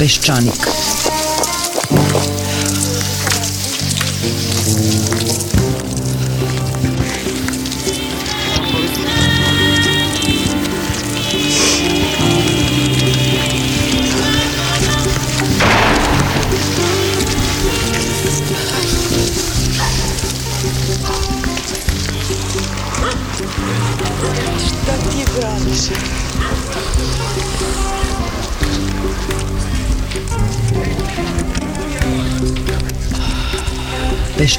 Peščanik.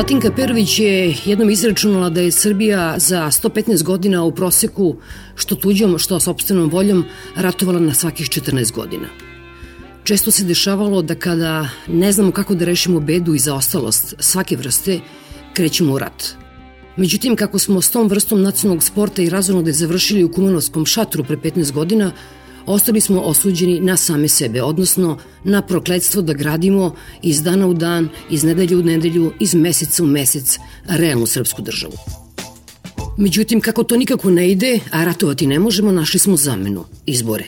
Latinka Perović je jednom izračunala da je Srbija za 115 godina u proseku, što tuđom, što sobstvenom voljom, ratovala na svakih 14 godina. Često se dešavalo da kada ne znamo kako da rešimo bedu i zaostalost svake vrste, krećemo u rat. Međutim, kako smo s tom vrstom nacionalnog sporta i razonode završili u Kumanovskom šatru pre 15 godina, ostali smo osuđeni na same sebe, odnosno na prokledstvo da gradimo iz dana u dan, iz nedelju u nedelju, iz meseca u mesec realnu srpsku državu. Međutim, kako to nikako ne ide, a ratovati ne možemo, našli smo zamenu, izbore.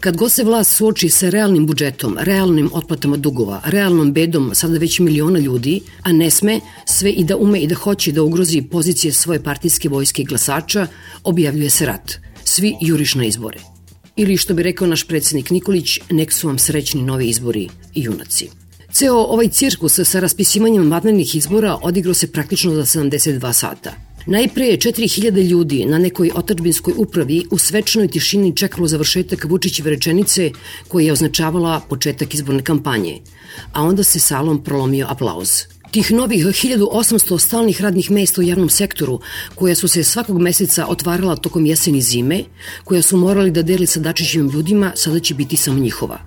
Kad god se vlast suoči sa realnim budžetom, realnim otplatama dugova, realnom bedom sada već miliona ljudi, a ne sme sve i da ume i da hoće da ugrozi pozicije svoje partijske vojske i glasača, objavljuje se rat. Svi juriš na izbore. Ili što bi rekao naš predsednik Nikolić, nek su vam srećni novi izbori i junaci. Ceo ovaj cirkus sa raspisivanjem vanrednih izbora odigrao se praktično za 72 sata. Najpre je 4000 ljudi na nekoj otačbinskoj upravi u svečanoj tišini čekalo završetak Vučićeve rečenice koja je označavala početak izborne kampanje, a onda se salom prolomio aplauz. Tih novih 1800 stalnih radnih mesta u javnom sektoru, koja su se svakog meseca otvarala tokom jeseni zime, koja su morali da deli sa Dačićevim ljudima, sada će biti samo njihova.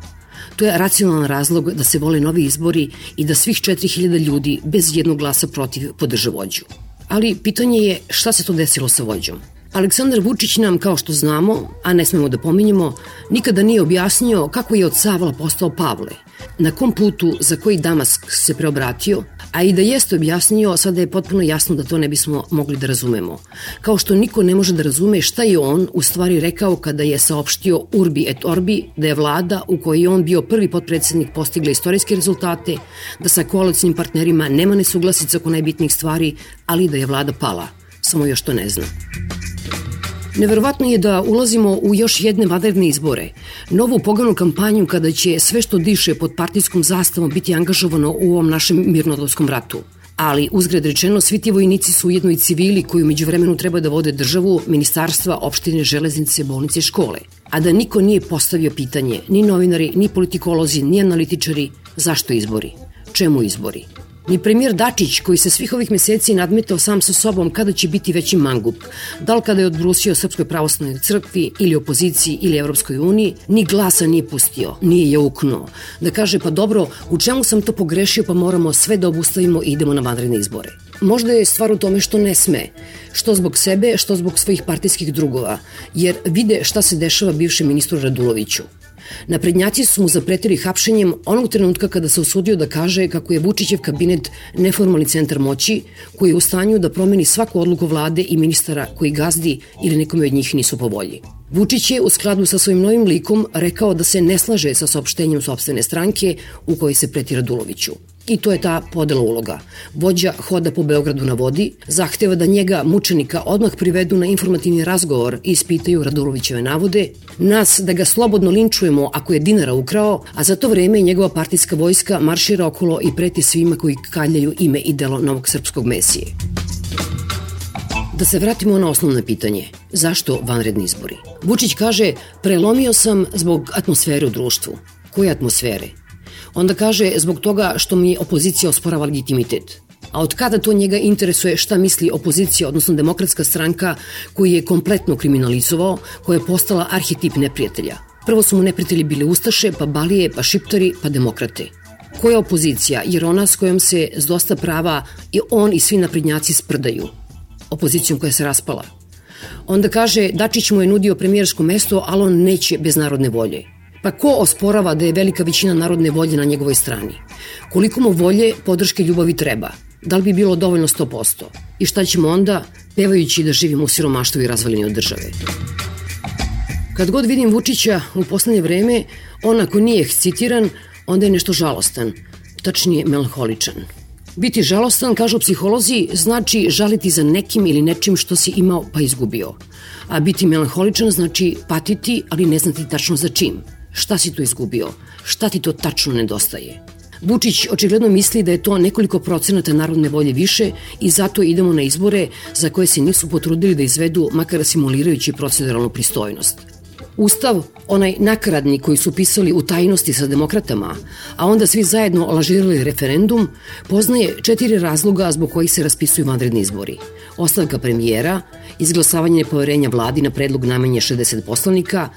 To je racionalan razlog da se vole novi izbori i da svih 4000 ljudi bez jednog glasa protiv podrže vođu. Ali pitanje je šta se to desilo sa vođom. Aleksandar Vučić nam, kao što znamo, a ne smemo da pominjemo, nikada nije objasnio kako je od Savla postao Pavle, na kom putu za koji Damask se preobratio, a i da jeste objasnio, sada je potpuno jasno da to ne bismo mogli da razumemo. Kao što niko ne može da razume šta je on u stvari rekao kada je saopštio Urbi et Orbi da je vlada u kojoj je on bio prvi potpredsednik postigla istorijske rezultate, da sa koalicijnim partnerima nema nesuglasica oko najbitnijih stvari, ali da je vlada pala. Samo još to ne zna. Neverovatno je da ulazimo u još jedne vanredne izbore. Novu poganu kampanju kada će sve što diše pod partijskom zastavom biti angažovano u ovom našem mirnodolskom ratu. Ali, uzgred rečeno, svi ti vojnici su ujedno i civili koji umeđu vremenu treba da vode državu, ministarstva, opštine, železnice, bolnice i škole. A da niko nije postavio pitanje, ni novinari, ni politikolozi, ni analitičari, zašto izbori? Čemu izbori? Ni premijer Dačić, koji se svih ovih meseci nadmetao sam sa sobom kada će biti veći mangup, da li kada je odbrusio Srpskoj pravoslavnoj crkvi ili opoziciji ili Evropskoj uniji, ni glasa nije pustio, nije je uknuo. Da kaže, pa dobro, u čemu sam to pogrešio pa moramo sve da obustavimo i idemo na vanredne izbore. Možda je stvar u tome što ne sme, što zbog sebe, što zbog svojih partijskih drugova, jer vide šta se dešava bivšem ministru Raduloviću. Naprednjaci su mu zapretili hapšenjem onog trenutka kada se usudio da kaže kako je Vučićev kabinet neformalni centar moći koji je u stanju da promeni svaku odluku vlade i ministara koji gazdi ili nekome od njih nisu po volji. Vučić je u skladu sa svojim novim likom rekao da se ne slaže sa saopštenjem sobstvene stranke u kojoj se preti Raduloviću. I to je ta podela uloga. Vođa hoda po Beogradu na vodi, zahteva da njega, mučenika, odmah privedu na informativni razgovor i ispitaju Radulovićeve navode, nas da ga slobodno linčujemo ako je dinara ukrao, a za to vreme njegova partijska vojska maršira okolo i preti svima koji kaljaju ime i delo novog srpskog mesije. Da se vratimo na osnovno pitanje. Zašto vanredni izbori? Vučić kaže, prelomio sam zbog atmosfere u društvu. Koje atmosfere? Onda kaže, zbog toga što mi opozicija osporava legitimitet. A od kada to njega interesuje šta misli opozicija, odnosno demokratska stranka koju je kompletno kriminalizovao, koja je postala arhetip neprijatelja? Prvo su mu neprijatelji bili Ustaše, pa Balije, pa Šiptari, pa demokrate. koja opozicija, jer ona s kojom se s dosta prava i on i svi naprednjaci sprdaju. Opozicijom koja se raspala. Onda kaže, Dačić mu je nudio premijersko mesto, ali on neće bez narodne volje. Pa ko osporava da je velika većina narodne volje na njegovoj strani? Koliko mu volje, podrške ljubavi treba? Da li bi bilo dovoljno 100%? I šta ćemo onda, pevajući da živimo u siromaštvu i razvaljeni od države? Kad god vidim Vučića u poslednje vreme, on ako nije citiran, onda je nešto žalostan, tačnije melanholičan. Biti žalostan, kažu psiholozi, znači žaliti za nekim ili nečim što si imao pa izgubio. A biti melanholičan znači patiti, ali ne znati tačno za čim. Šta si tu izgubio? Šta ti to tačno nedostaje? Vučić očigledno misli da je to nekoliko procenata narodne volje više i zato idemo na izbore za koje se nisu potrudili da izvedu makar simulirajući proceduralnu pristojnost. Ustav, onaj nakradni koji su pisali u tajnosti sa demokratama, a onda svi zajedno lažirali referendum, poznaje četiri razloga zbog kojih se raspisuju vanredni izbori. Ostavka premijera, izglasavanje nepoverenja vladi na predlog najmanje 60 poslanika,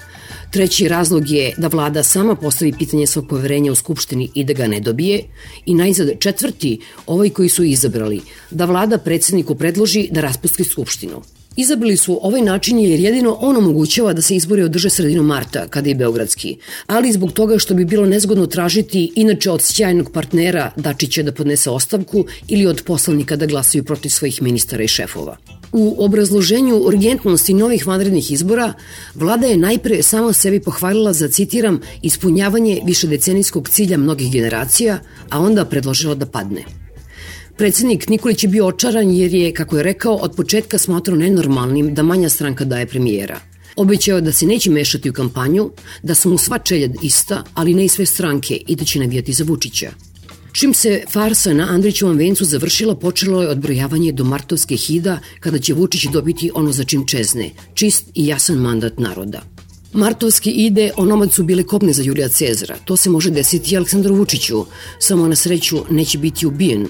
Treći razlog je da vlada sama postavi pitanje svog poverenja u Skupštini i da ga ne dobije. I najzad četvrti, ovaj koji su izabrali, da vlada predsedniku predloži da raspusti Skupštinu. Izabrali su ovaj način jer jedino on omogućava da se izbori održe sredinom marta, kada je Beogradski, ali zbog toga što bi bilo nezgodno tražiti inače od sjajnog partnera Dačića da podnese ostavku ili od poslanika da glasaju protiv svojih ministara i šefova. U obrazloženju urgentnosti novih vanrednih izbora, vlada je najpre samo sebi pohvalila za, citiram, ispunjavanje višedecenijskog cilja mnogih generacija, a onda predložila da padne. Predsednik Nikolić je bio očaran jer je, kako je rekao, od početka smatrao nenormalnim da manja stranka daje premijera. Obećao da se neće mešati u kampanju, da su mu sva čeljad ista, ali ne i sve stranke i da će navijati za Vučića. Čim se farsa na Andrićevom vencu završila, počelo je odbrojavanje do martovske hida kada će Vučić dobiti ono za čim čezne, čist i jasan mandat naroda. Martovski ide, onomad su bile kopne za Julija Cezara. To se može desiti i Aleksandru Vučiću, samo na sreću neće biti ubijen,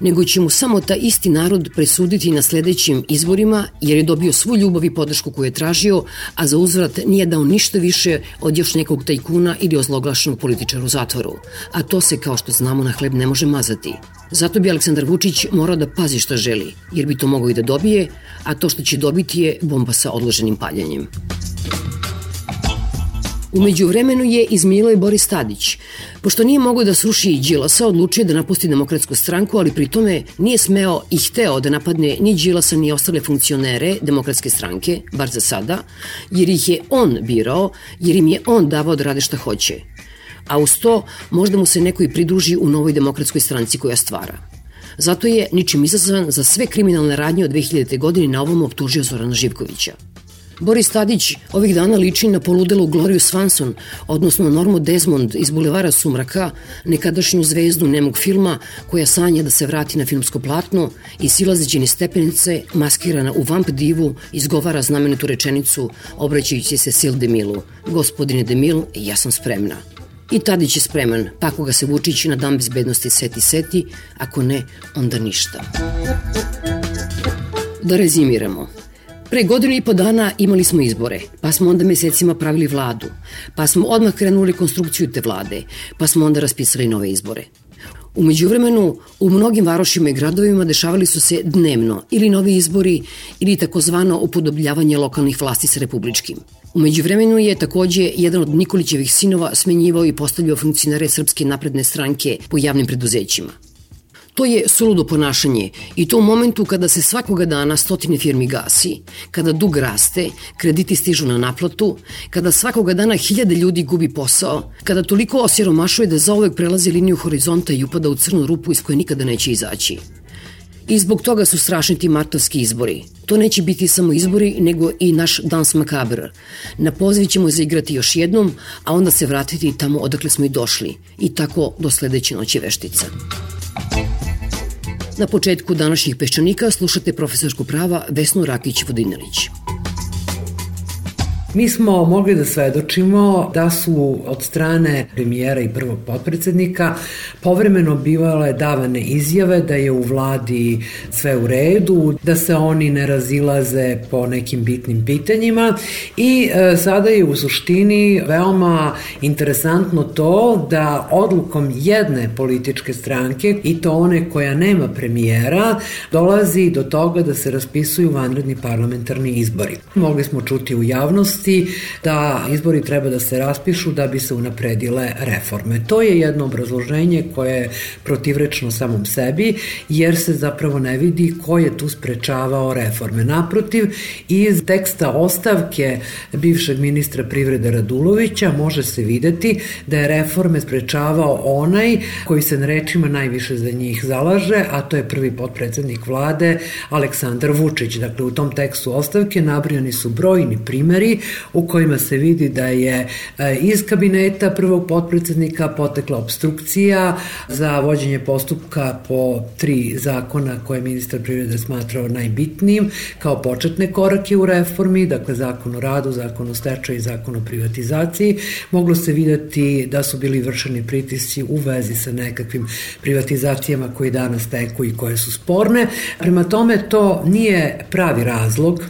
nego će mu samo ta isti narod presuditi na sledećim izborima, jer je dobio svu ljubav i podršku koju je tražio, a za uzvrat nije dao ništa više od još nekog tajkuna ili ozloglašenog političara u zatvoru. A to se, kao što znamo, na hleb ne može mazati. Zato bi Aleksandar Vučić morao da pazi šta želi, jer bi to mogao i da dobije, a to što će dobiti je bomba sa odloženim paljenjem. Umeđu vremenu je izmilo i Boris Tadić. Pošto nije mogao da sruši Đilasa, odlučio da napusti demokratsku stranku, ali pri tome nije smeo i hteo da napadne ni Đilasa ni ostale funkcionere demokratske stranke, bar za sada, jer ih je on birao, jer im je on davao da rade šta hoće. A uz to možda mu se neko i pridruži u novoj demokratskoj stranci koja stvara. Zato je ničim izazvan za sve kriminalne radnje od 2000. godine na ovom optužio Zorana Živkovića. Boris Tadić ovih dana liči na poludelu Gloriju Swanson, odnosno Normu Desmond iz Bulevara Sumraka, nekadašnju zvezdu nemog filma koja sanja da se vrati na filmsko platno i silazeći stepenice, maskirana u vamp divu, izgovara znamenitu rečenicu obraćajući se Sil Demilu. Gospodine Demil, ja sam spremna. I Tadić je spreman, pa ako ga se Vučić na dan bezbednosti seti seti, ako ne, onda ništa. Da rezimiramo. Pre godinu i po dana imali smo izbore, pa smo onda mesecima pravili vladu, pa smo odmah krenuli konstrukciju te vlade, pa smo onda raspisali nove izbore. Umeđu vremenu, u mnogim varošima i gradovima dešavali su se dnevno ili novi izbori ili takozvano upodobljavanje lokalnih vlasti sa republičkim. Umeđu vremenu je takođe jedan od Nikolićevih sinova smenjivao i postavljao funkcionare Srpske napredne stranke po javnim preduzećima. To je suludo ponašanje i to u momentu kada se svakoga dana stotine firmi gasi, kada dug raste, krediti stižu na naplatu, kada svakoga dana hiljade ljudi gubi posao, kada toliko osiromašuje da zaovek prelazi liniju horizonta i upada u crnu rupu iz koje nikada neće izaći. I zbog toga su strašni ti martovski izbori. To neće biti samo izbori, nego i naš dans makabr. Na poziv ćemo zaigrati još jednom, a onda se vratiti tamo odakle smo i došli. I tako do sledeće noći veštica. Na početku današnjih peščanika slušate profesorsku prava Vesnu Rakić-Vodinelić. Mi smo mogli da svedočimo da su od strane premijera i prvog potpredsednika povremeno bivale davane izjave da je u vladi sve u redu, da se oni ne razilaze po nekim bitnim pitanjima i e, sada je u suštini veoma interesantno to da odlukom jedne političke stranke i to one koja nema premijera dolazi do toga da se raspisuju vanredni parlamentarni izbori. Mogli smo čuti u javnosti da izbori treba da se raspišu da bi se unapredile reforme. To je jedno obrazloženje koje je protivrečno samom sebi, jer se zapravo ne vidi ko je tu sprečavao reforme. Naprotiv, iz teksta ostavke bivšeg ministra privrede Radulovića može se videti da je reforme sprečavao onaj koji se na rečima najviše za njih zalaže, a to je prvi potpredsednik vlade Aleksandar Vučić. Dakle, u tom tekstu ostavke nabrijani su brojni primeri u kojima se vidi da je e, iz kabineta prvog potpredsednika potekla obstrukcija za vođenje postupka po tri zakona koje ministar privrede smatrao najbitnijim kao početne korake u reformi, dakle zakon o radu, zakon o stečaju i zakon o privatizaciji. Moglo se videti da su bili vršeni pritisci u vezi sa nekakvim privatizacijama koji danas teku i koje su sporne. Prema tome to nije pravi razlog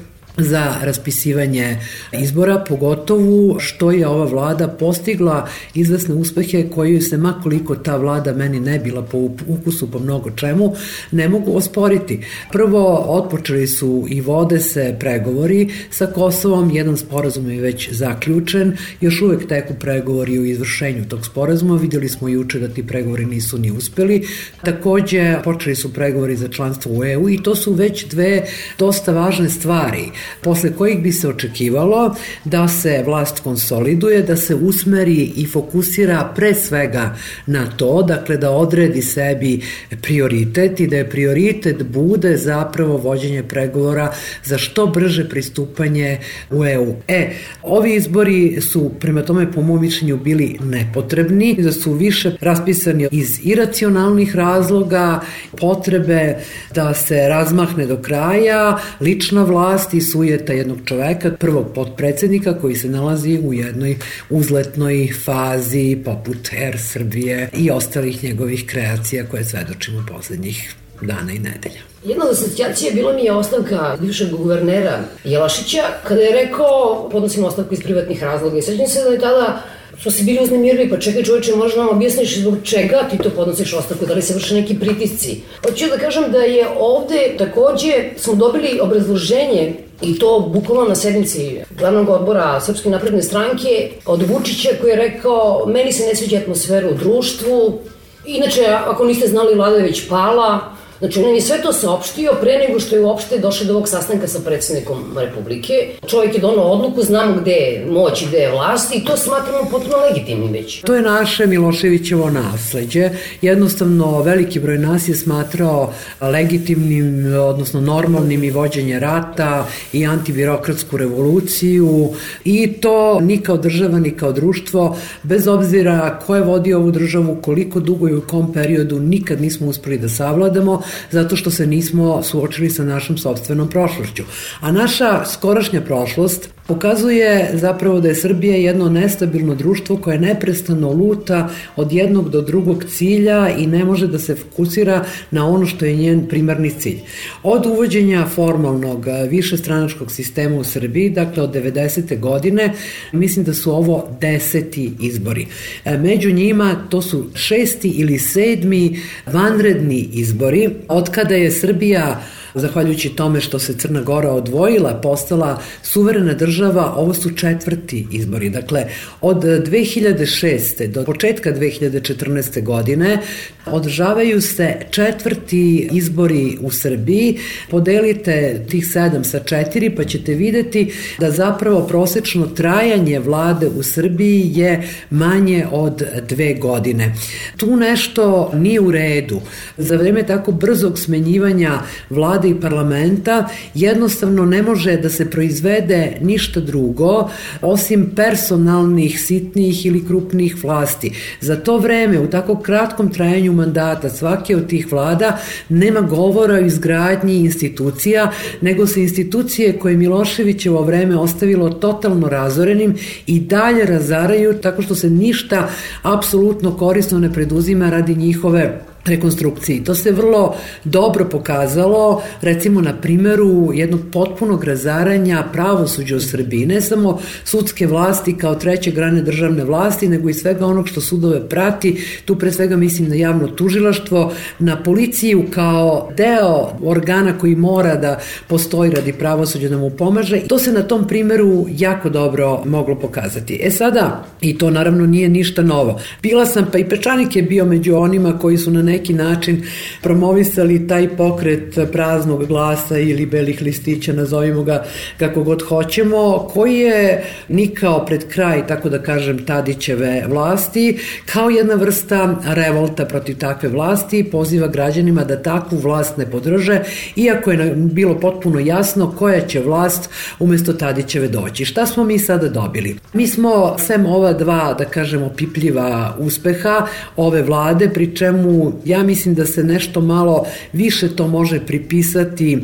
za raspisivanje izbora, pogotovo što je ova vlada postigla izvesne uspehe koje se makoliko ta vlada meni ne bila po ukusu po mnogo čemu, ne mogu osporiti. Prvo, otpočeli su i vode se pregovori sa Kosovom, jedan sporazum je već zaključen, još uvek teku pregovori u izvršenju tog sporazuma, videli smo juče da ti pregovori nisu ni uspeli. Takođe, počeli su pregovori za članstvo u EU i to su već dve dosta važne stvari posle kojih bi se očekivalo da se vlast konsoliduje, da se usmeri i fokusira pre svega na to, dakle da odredi sebi prioritet i da je prioritet bude zapravo vođenje pregovora za što brže pristupanje u EU. E, ovi izbori su prema tome po mom mišljenju bili nepotrebni, da su više raspisani iz iracionalnih razloga, potrebe da se razmahne do kraja, lična vlast i sujeta jednog čoveka, prvog potpredsednika koji se nalazi u jednoj uzletnoj fazi poput Air Srbije i ostalih njegovih kreacija koje svedočimo poslednjih dana i nedelja. Jedna od asocijacija bila mi je ostavka bivšeg guvernera Jelašića, kada je rekao podnosim ostavku iz privatnih razloga i sećam se da je tada smo se bili uznemirili, pa čekaj čoveče, možeš nam objasniš zbog čega ti to podnosiš ostavku, da li se vrše neki pritisci. Hoću da kažem da je ovde takođe smo dobili obrazloženje i to bukvalno na sednici glavnog odbora Srpske napredne stranke od Vučića koji je rekao meni se ne sviđa atmosfera u društvu, inače ako niste znali vlada je već pala, Znači, on je sve to saopštio pre nego što je uopšte došao do ovog sastanka sa predsednikom Republike. Čovjek je donao odluku, znamo gde je moć i gde je vlast i to smatramo potpuno legitimnim već. To je naše Miloševićevo nasledđe. Jednostavno, veliki broj nas je smatrao legitimnim, odnosno normalnim i vođenje rata i antibirokratsku revoluciju i to ni kao država ni kao društvo, bez obzira ko je vodio ovu državu, koliko dugo i u kom periodu, nikad nismo uspeli da savladamo, zato što se nismo suočili sa našom sobstvenom prošlošću. A naša skorašnja prošlost pokazuje zapravo da je Srbija jedno nestabilno društvo koje neprestano luta od jednog do drugog cilja i ne može da se fokusira na ono što je njen primarni cilj. Od uvođenja formalnog višestranačkog sistema u Srbiji, dakle od 90. godine, mislim da su ovo deseti izbori. E, među njima to su šesti ili sedmi vanredni izbori, od kada je Srbija zahvaljujući tome što se Crna Gora odvojila, postala suverena država, ovo su četvrti izbori. Dakle, od 2006. do početka 2014. godine održavaju se četvrti izbori u Srbiji. Podelite tih sedam sa četiri pa ćete videti da zapravo prosečno trajanje vlade u Srbiji je manje od dve godine. Tu nešto nije u redu. Za vreme tako brzog smenjivanja vlade vlade i parlamenta jednostavno ne može da se proizvede ništa drugo osim personalnih, sitnijih ili krupnih vlasti. Za to vreme, u tako kratkom trajanju mandata svake od tih vlada nema govora o izgradnji institucija, nego se institucije koje Miloševićevo vreme ostavilo totalno razorenim i dalje razaraju tako što se ništa apsolutno korisno ne preduzima radi njihove rekonstrukciji. To se vrlo dobro pokazalo, recimo na primeru jednog potpunog razaranja pravosuđa u Srbiji, ne samo sudske vlasti kao treće grane državne vlasti, nego i svega onog što sudove prati, tu pre svega mislim na javno tužilaštvo, na policiju kao deo organa koji mora da postoji radi pravosuđa da mu pomaže. To se na tom primeru jako dobro moglo pokazati. E sada, i to naravno nije ništa novo, bila sam, pa i Pečanik je bio među onima koji su na neki način promovisali taj pokret praznog glasa ili belih listića, nazovimo ga kako god hoćemo, koji je nikao pred kraj, tako da kažem, Tadićeve vlasti, kao jedna vrsta revolta protiv takve vlasti, poziva građanima da takvu vlast ne podrže, iako je bilo potpuno jasno koja će vlast umesto Tadićeve doći. Šta smo mi sada dobili? Mi smo, sem ova dva, da kažemo, pipljiva uspeha ove vlade, pri čemu ja mislim da se nešto malo više to može pripisati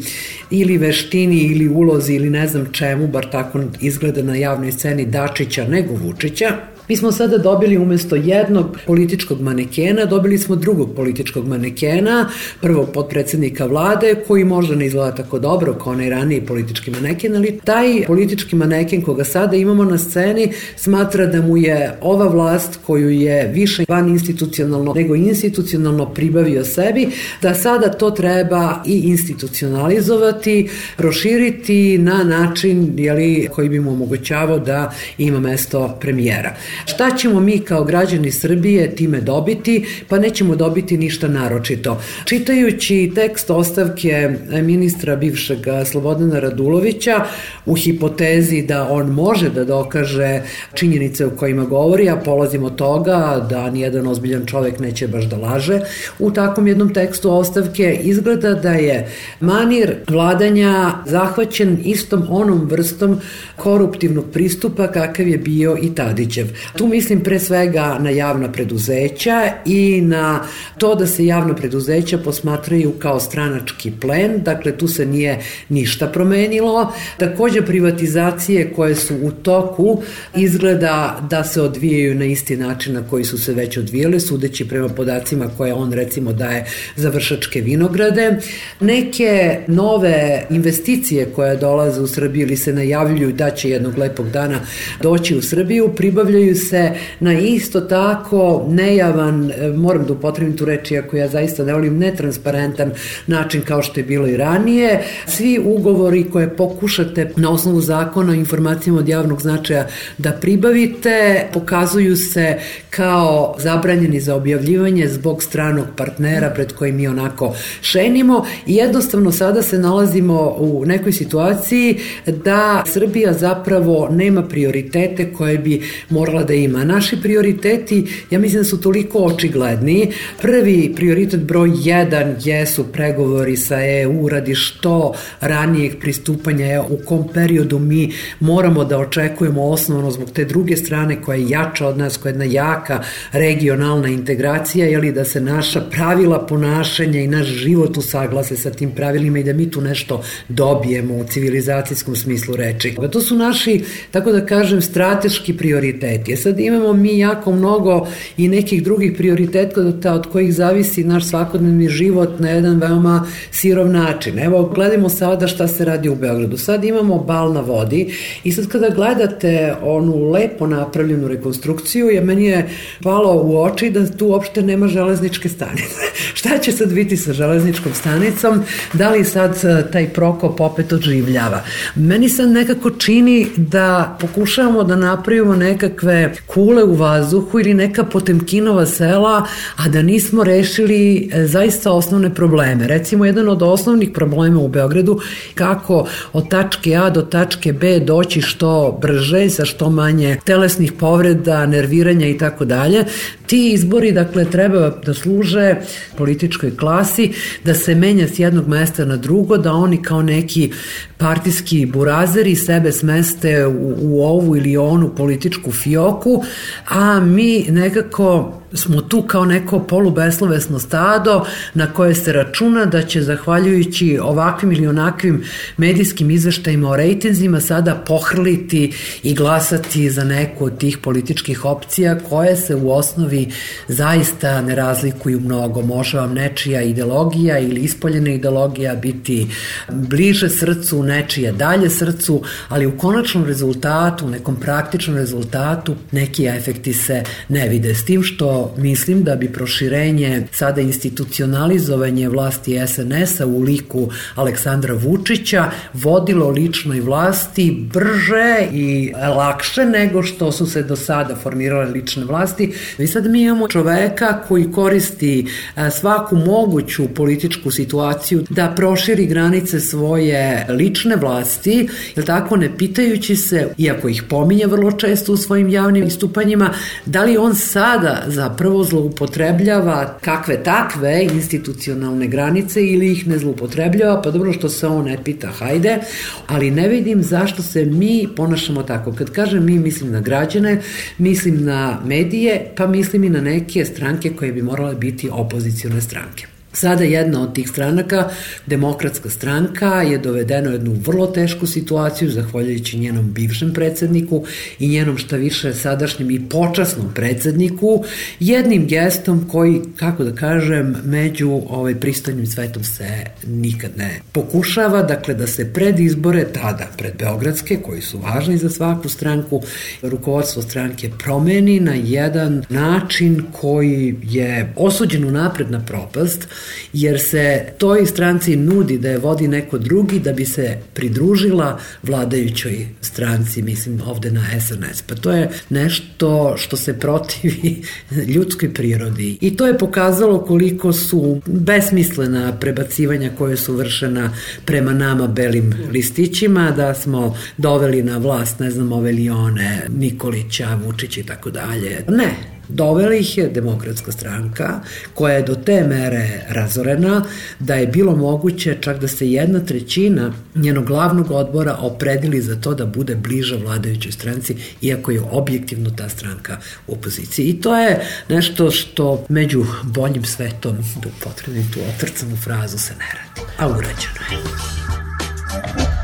ili veštini ili ulozi ili ne znam čemu, bar tako izgleda na javnoj sceni Dačića nego Vučića, Mi smo sada dobili umesto jednog političkog manekena, dobili smo drugog političkog manekena, prvog podpredsednika vlade, koji možda ne izgleda tako dobro kao onaj raniji politički maneken, ali taj politički maneken koga sada imamo na sceni smatra da mu je ova vlast koju je više van institucionalno nego institucionalno pribavio sebi, da sada to treba i institucionalizovati, proširiti na način jeli, koji bi mu omogućavao da ima mesto premijera. Šta ćemo mi kao građani Srbije time dobiti? Pa nećemo dobiti ništa naročito. Čitajući tekst ostavke ministra bivšeg Slobodana Radulovića u hipotezi da on može da dokaže činjenice o kojima govori, a polazim od toga da nijedan ozbiljan čovek neće baš da laže, u takvom jednom tekstu ostavke izgleda da je manir vladanja zahvaćen istom onom vrstom koruptivnog pristupa kakav je bio i Tadićev. Tu mislim pre svega na javna preduzeća i na to da se javna preduzeća posmatraju kao stranački plen, dakle tu se nije ništa promenilo. Takođe privatizacije koje su u toku izgleda da se odvijaju na isti način na koji su se već odvijale, sudeći prema podacima koje on recimo daje za vršačke vinograde. Neke nove investicije koje dolaze u Srbiju ili se najavljuju da će jednog lepog dana doći u Srbiju, pribavljaju se na isto tako nejavan, e, moram da upotrebim tu reči, ako ja zaista ne volim, netransparentan način kao što je bilo i ranije. Svi ugovori koje pokušate na osnovu zakona o informacijama od javnog značaja da pribavite, pokazuju se kao zabranjeni za objavljivanje zbog stranog partnera pred kojim mi onako šenimo i jednostavno sada se nalazimo u nekoj situaciji da Srbija zapravo nema prioritete koje bi morala da ima. Naši prioriteti, ja mislim da su toliko očigledni. Prvi prioritet broj 1 jesu pregovori sa EU radi što ranijeg pristupanja je u kom periodu mi moramo da očekujemo osnovno zbog te druge strane koja je jača od nas, koja je jedna jaka regionalna integracija, je li da se naša pravila ponašanja i naš život usaglase sa tim pravilima i da mi tu nešto dobijemo u civilizacijskom smislu reči. To su naši, tako da kažem, strateški prioriteti. E sad imamo mi jako mnogo i nekih drugih prioriteta od kojih zavisi naš svakodnevni život na jedan veoma sirov način. Evo, gledamo sada šta se radi u Beogradu. Sad imamo bal na vodi i sad kada gledate onu lepo napravljenu rekonstrukciju, je meni je palo u oči da tu uopšte nema železničke stanice. šta će sad biti sa železničkom stanicom? Da li sad e, taj prokop opet odživljava? Meni se nekako čini da pokušavamo da napravimo nekakve kule u vazduhu ili neka Potemkinova sela, a da nismo rešili e, zaista osnovne probleme. Recimo, jedan od osnovnih problema u Beogradu kako od tačke A do tačke B doći što brže, sa što manje telesnih povreda, nerviranja i tako dalje. Ti izbori, dakle, treba da služe političkoj klasi, da se menja s jednog mesta na drugo, da oni kao neki partijski burazeri sebe smeste u, u ovu ili onu političku fioku, a mi nekako smo tu kao neko polubeslovesno stado na koje se računa da će zahvaljujući ovakvim ili onakvim medijskim izveštajima o rejtenzima sada pohrliti i glasati za neku od tih političkih opcija koje se u osnovi zaista ne razlikuju mnogo. Može vam nečija ideologija ili ispoljena ideologija biti bliže srcu, nečija dalje srcu, ali u konačnom rezultatu, u nekom praktičnom rezultatu neki efekti se ne vide. S tim što mislim da bi proširenje, sada institucionalizovanje vlasti SNS-a u liku Aleksandra Vučića vodilo ličnoj vlasti brže i lakše nego što su se do sada formirale lične vlasti. I sad mi imamo čoveka koji koristi e, svaku moguću političku situaciju da proširi granice svoje lične vlasti, jer tako ne pitajući se, iako ih pominje vrlo često u svojim javnim istupanjima, da li on sada za zapravo zloupotrebljava kakve takve institucionalne granice ili ih ne zloupotrebljava, pa dobro što se on ne pita, hajde, ali ne vidim zašto se mi ponašamo tako. Kad kažem mi, mislim na građane, mislim na medije, pa mislim i na neke stranke koje bi morale biti opozicione stranke. Sada jedna od tih stranaka, demokratska stranka, je dovedena u jednu vrlo tešku situaciju zahvaljujući njenom bivšem predsedniku i njenom šta više sadašnjem i počasnom predsedniku, jednim gestom koji, kako da kažem, među ovaj pristojnim svetom se nikad ne pokušava, dakle da se pred izbore, tada pred Beogradske, koji su važni za svaku stranku, rukovodstvo stranke promeni na jedan način koji je osuđen u napred na propast, jer se toj stranci nudi da je vodi neko drugi da bi se pridružila vladajućoj stranci, mislim ovde na SNS. Pa to je nešto što se protivi ljudskoj prirodi. I to je pokazalo koliko su besmislena prebacivanja koje su vršena prema nama belim listićima, da smo doveli na vlast, ne znam, ove Lione, Nikolića, Vučić i tako dalje. Ne, Dovela ih je demokratska stranka koja je do te mere razorena da je bilo moguće čak da se jedna trećina njenog glavnog odbora opredili za to da bude bliža vladajućoj stranci, iako je objektivno ta stranka u opoziciji. I to je nešto što među boljim svetom, da upotrebim tu otrcanu frazu, se ne radi. A urađeno je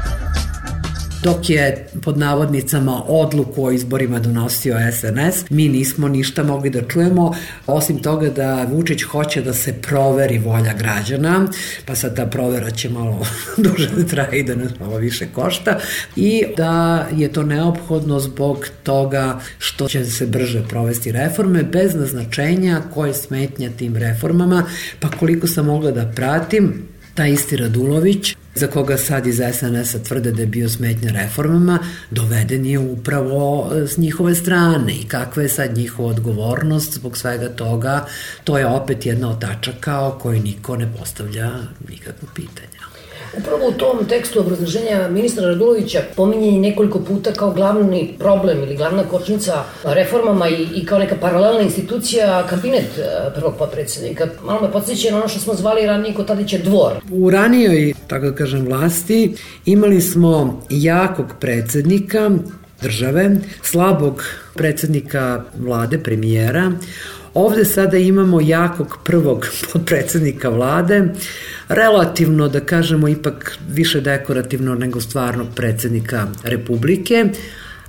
dok je pod navodnicama odluku o izborima donosio SNS, mi nismo ništa mogli da čujemo, osim toga da Vučić hoće da se proveri volja građana, pa sad ta provera će malo duže da traje i da nas malo više košta, i da je to neophodno zbog toga što će se brže provesti reforme, bez naznačenja koje smetnja tim reformama, pa koliko sam mogla da pratim, taj isti Radulović za koga sad iz SNS-a tvrde da je bio smetnja reformama, doveden je upravo e, s njihove strane i kakva je sad njihova odgovornost zbog svega toga, to je opet jedna od tačaka o kojoj niko ne postavlja nikakvo pitanje. Upravo u tom tekstu obrazloženja ministra Radulovića pominje nekoliko puta kao glavni problem ili glavna kočnica reformama i, i kao neka paralelna institucija kabinet e, prvog potpredsednika. Malo me podsjeća na ono što smo zvali ranije kod Tadića dvor. U ranijoj, tako da kažem, vlasti imali smo jakog predsednika države, slabog predsednika vlade, premijera, Ovde sada imamo jakog prvog podpredsednika vlade, relativno, da kažemo, ipak više dekorativno nego stvarnog predsednika Republike,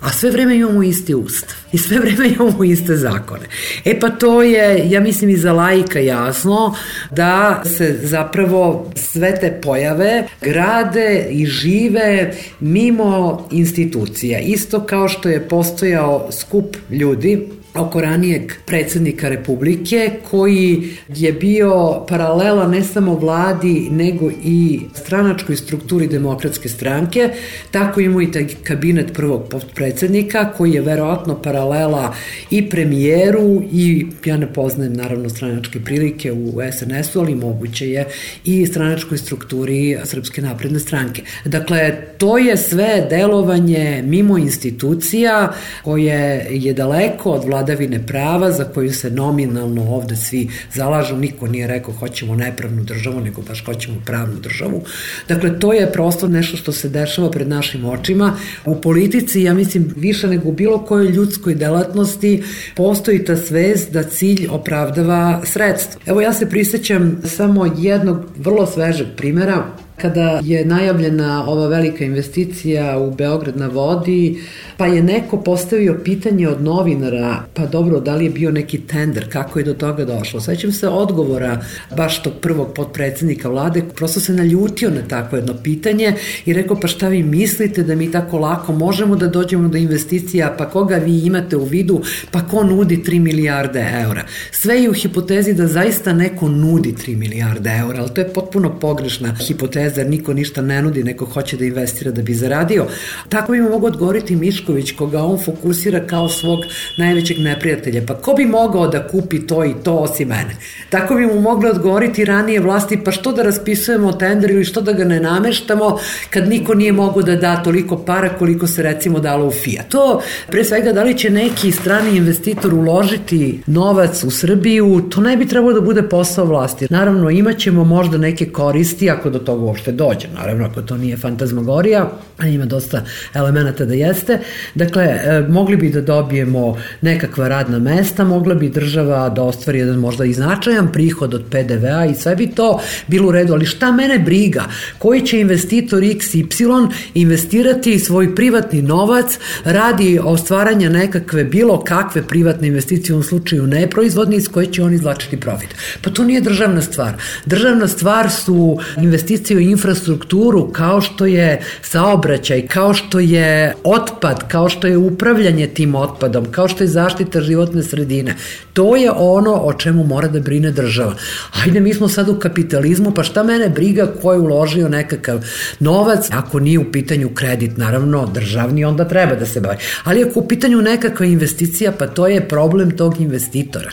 a sve vreme imamo isti ustav i sve vreme imamo iste zakone. E pa to je, ja mislim i za lajka jasno, da se zapravo sve te pojave grade i žive mimo institucija. Isto kao što je postojao skup ljudi oko ranijeg predsednika Republike koji je bio paralela ne samo vladi nego i stranačkoj strukturi demokratske stranke, tako imamo i taj kabinet prvog predsednika koji je verovatno paralela i premijeru i ja ne poznajem naravno stranačke prilike u SNS-u, ali moguće je i stranačkoj strukturi Srpske napredne stranke. Dakle, to je sve delovanje mimo institucija koje je daleko od vladavine prava za koju se nominalno ovde svi zalažu. Niko nije rekao hoćemo nepravnu državu, nego baš hoćemo pravnu državu. Dakle, to je prosto nešto što se dešava pred našim očima. U politici, ja mislim, više nego u bilo kojoj ljudskoj delatnosti postoji ta svest da cilj opravdava sredstvo. Evo ja se prisećam samo jednog vrlo svežeg primera kada je najavljena ova velika investicija u Beograd na vodi, pa je neko postavio pitanje od novinara, pa dobro, da li je bio neki tender, kako je do toga došlo. Svećam se odgovora baš tog prvog podpredsednika vlade, prosto se naljutio na takvo jedno pitanje i rekao, pa šta vi mislite da mi tako lako možemo da dođemo do investicija, pa koga vi imate u vidu, pa ko nudi 3 milijarde eura. Sve je u hipotezi da zaista neko nudi 3 milijarde eura, ali to je potpuno pogrešna hipoteza jer niko ništa ne nudi, neko hoće da investira da bi zaradio. Tako bi mogo odgovoriti Mišković, koga on fokusira kao svog najvećeg neprijatelja. Pa ko bi mogao da kupi to i to osim mene? Tako bi mu mogli odgovoriti ranije vlasti, pa što da raspisujemo tender ili što da ga ne nameštamo kad niko nije mogo da da toliko para koliko se recimo dalo u Fiat. To, pre svega, da li će neki strani investitor uložiti novac u Srbiju, to ne bi trebalo da bude posao vlasti. Naravno, imaćemo možda neke koristi ako do toga uopšte dođe. Naravno, ako to nije fantazmagorija, a ima dosta elemenata da jeste. Dakle, e, mogli bi da dobijemo nekakva radna mesta, mogla bi država da ostvari jedan možda i značajan prihod od PDV-a i sve bi to bilo u redu, ali šta mene briga? Koji će investitor XY investirati svoj privatni novac radi ostvaranja nekakve bilo kakve privatne investicije u slučaju neproizvodni iz koje će on izvlačiti profit. Pa to nije državna stvar. Državna stvar su investicije u infrastrukturu kao što je saobraćaj, kao što je otpad, kao što je upravljanje tim otpadom, kao što je zaštita životne sredine. To je ono o čemu mora da brine država. Ajde, mi smo sad u kapitalizmu, pa šta mene briga ko je uložio nekakav novac, ako nije u pitanju kredit, naravno državni, onda treba da se bavi. Ali ako u pitanju nekakva investicija, pa to je problem tog investitora.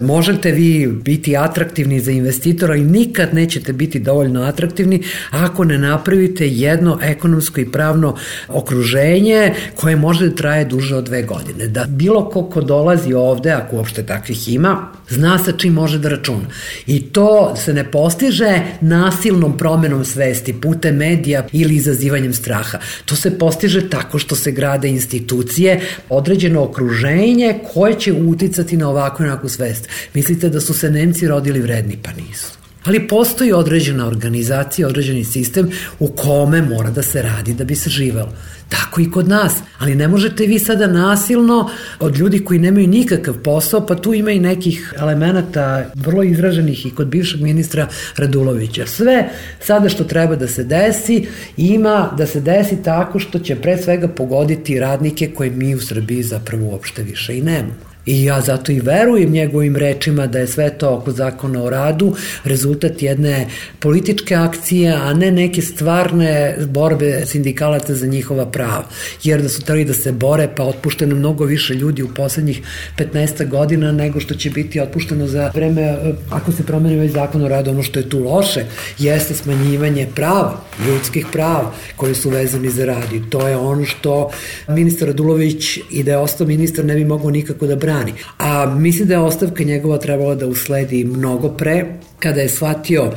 Možete vi biti atraktivni za investitora i nikad nećete biti dovoljno atraktivni ako ne napravite jedno ekonomsko i pravno okruženje koje može da traje duže od dve godine. Da bilo ko ko dolazi ovde, ako uopšte takvih ima, zna sa čim može da računa. I to se ne postiže nasilnom promenom svesti putem medija ili izazivanjem straha. To se postiže tako što se grade institucije, određeno okruženje koje će uticati na ovakvu nekakvu svest. Mislite da su se Nemci rodili vredni? Pa nisu. Ali postoji određena organizacija, određeni sistem u kome mora da se radi da bi se živelo. Tako i kod nas. Ali ne možete vi sada nasilno od ljudi koji nemaju nikakav posao, pa tu ima i nekih elemenata vrlo izraženih i kod bivšeg ministra Radulovića. Sve sada što treba da se desi, ima da se desi tako što će pre svega pogoditi radnike koje mi u Srbiji zapravo uopšte više i nemamo. I ja zato i verujem njegovim rečima da je sve to oko zakona o radu rezultat jedne političke akcije, a ne neke stvarne borbe sindikalaca za njihova prava. Jer da su tali da se bore, pa otpušteno mnogo više ljudi u poslednjih 15 godina nego što će biti otpušteno za vreme, eh, ako se promeni ovaj zakon o radu, ono što je tu loše, jeste smanjivanje prava, ljudskih prava koji su vezani za rad. I to je ono što ministar Radulović i da je ostao ministar ne bi mogao nikako da brani brani. A mislim da je ostavka njegova trebala da usledi mnogo pre, kada je shvatio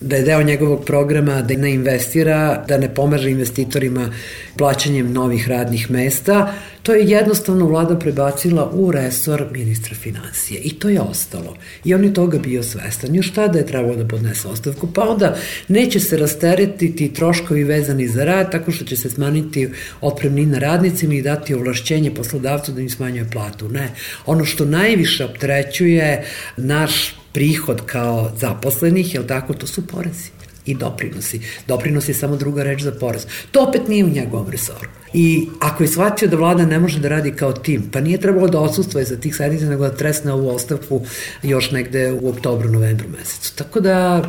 da je deo njegovog programa da ne investira, da ne pomaže investitorima plaćanjem novih radnih mesta, to je jednostavno vlada prebacila u resor ministra financije i to je ostalo. I on je toga bio svestan. Još tada je trebalo da podnese ostavku, pa onda neće se rasteretiti troškovi vezani za rad, tako što će se smanjiti otpremnina radnicima i dati ovlašćenje poslodavcu da im smanjuje platu. Ne. Ono što najviše optrećuje naš prihod kao zaposlenih, jel tako, to su porezi. i doprinosi. Doprinosi je samo druga reč za porez. To opet nije u njegovom resoru. I ako je shvatio da vlada ne može da radi kao tim, pa nije trebalo da odsustvoje za tih sednica, nego da tresne ovu ostavku još negde u oktobru, novembru mesecu. Tako da,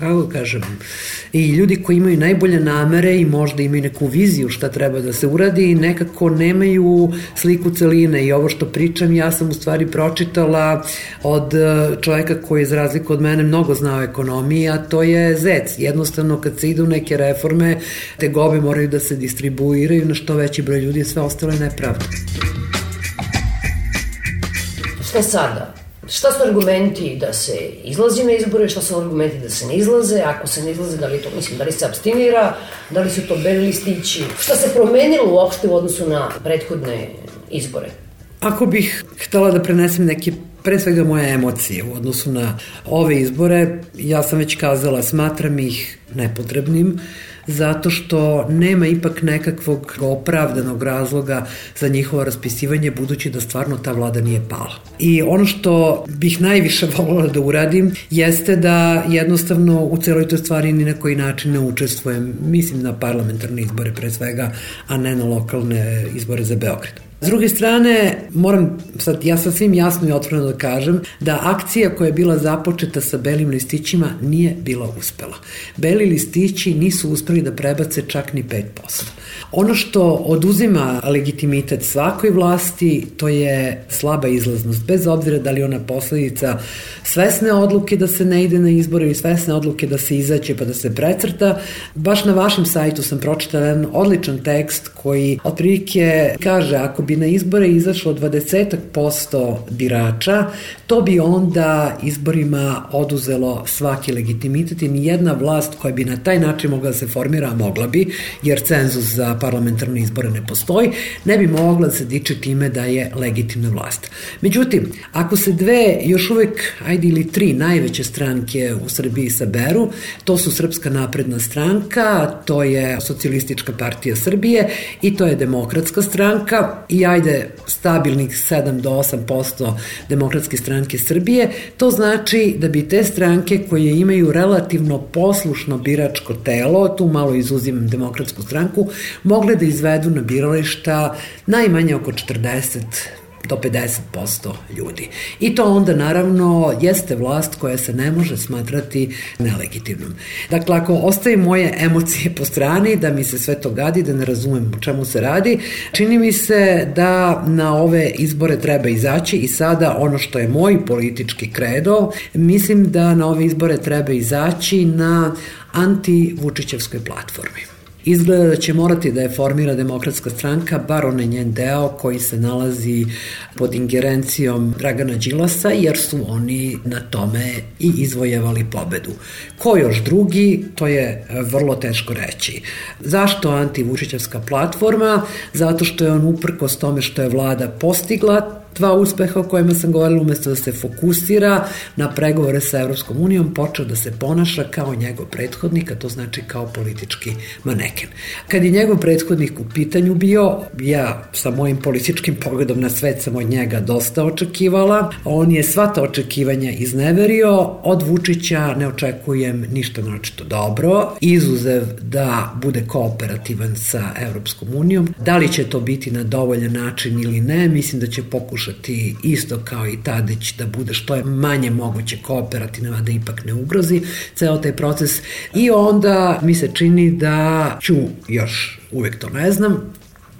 kako da kažem, i ljudi koji imaju najbolje namere i možda imaju neku viziju šta treba da se uradi, nekako nemaju sliku celine i ovo što pričam ja sam u stvari pročitala od e, čoveka koji je za razliku od mene mnogo znao ekonomiji, a to je ZEC. Jednostavno kad se idu neke reforme, te gobe moraju da se distribuiraju na što veći broj ljudi, sve ostalo je nepravda. Šta sada? Šta su argumenti da se izlazi na izbore, šta su argumenti da se ne izlaze, ako se ne izlaze, da li to, mislim, da li se abstinira, da li su to beli listići, šta se promenilo uopšte u odnosu na prethodne izbore? Ako bih htela da prenesem neke pre svega moje emocije u odnosu na ove izbore, ja sam već kazala, smatram ih nepotrebnim, zato što nema ipak nekakvog opravdanog razloga za njihovo raspisivanje budući da stvarno ta vlada nije pala. I ono što bih najviše volila da uradim jeste da jednostavno u celoj toj stvari ni na koji način ne učestvujem, mislim na parlamentarne izbore pre svega, a ne na lokalne izbore za Beograd. S druge strane, moram sad, ja sam svim jasno i otvoreno da kažem da akcija koja je bila započeta sa belim listićima nije bila uspela. Beli listići nisu uspeli da prebace čak ni 5%. Ono što oduzima legitimitet svakoj vlasti, to je slaba izlaznost, bez obzira da li ona posledica svesne odluke da se ne ide na izbore ili svesne odluke da se izaće pa da se precrta. Baš na vašem sajtu sam pročitala jedan odličan tekst koji otprilike kaže ako bi na izbore izašlo 20% birača, to bi onda izborima oduzelo svaki legitimitet i nijedna vlast koja bi na taj način mogla da se formira, mogla bi, jer cenzus za parlamentarne izbore ne postoji, ne bi mogla da se diče time da je legitimna vlast. Međutim, ako se dve još uvek, ajde ili tri najveće stranke u Srbiji saberu, to su Srpska napredna stranka, to je Socijalistička partija Srbije i to je Demokratska stranka i ajde stabilnih 7 do 8% Demokratske stranke Srbije, to znači da bi te stranke koje imaju relativno poslušno biračko telo, tu malo izuzimam Demokratsku stranku, mogle da izvedu na birališta najmanje oko 40 do 50% ljudi. I to onda naravno jeste vlast koja se ne može smatrati nelegitimnom. Dakle, ako ostaje moje emocije po strani, da mi se sve to gadi, da ne razumem o čemu se radi, čini mi se da na ove izbore treba izaći i sada ono što je moj politički kredo, mislim da na ove izbore treba izaći na anti-Vučićevskoj platformi. Izgleda da će morati da je formira demokratska stranka, bar onaj njen deo koji se nalazi pod ingerencijom Dragana Đilasa, jer su oni na tome i izvojevali pobedu. Ko još drugi, to je vrlo teško reći. Zašto antivučićevska platforma? Zato što je on uprkos tome što je vlada postigla dva uspeha o kojima sam govorila, umesto da se fokusira na pregovore sa Evropskom unijom, počeo da se ponaša kao njegov prethodnik, a to znači kao politički maneken. Kad je njegov prethodnik u pitanju bio, ja sa mojim političkim pogledom na svet sam od njega dosta očekivala, on je sva ta očekivanja izneverio, od Vučića ne očekujem ništa naočito dobro, izuzev da bude kooperativan sa Evropskom unijom. Da li će to biti na dovoljan način ili ne, mislim da će pokušati pokušati isto kao i Tadić da bude što je manje moguće kooperativno, da ipak ne ugrozi ceo taj proces i onda mi se čini da ću još uvek to ne znam,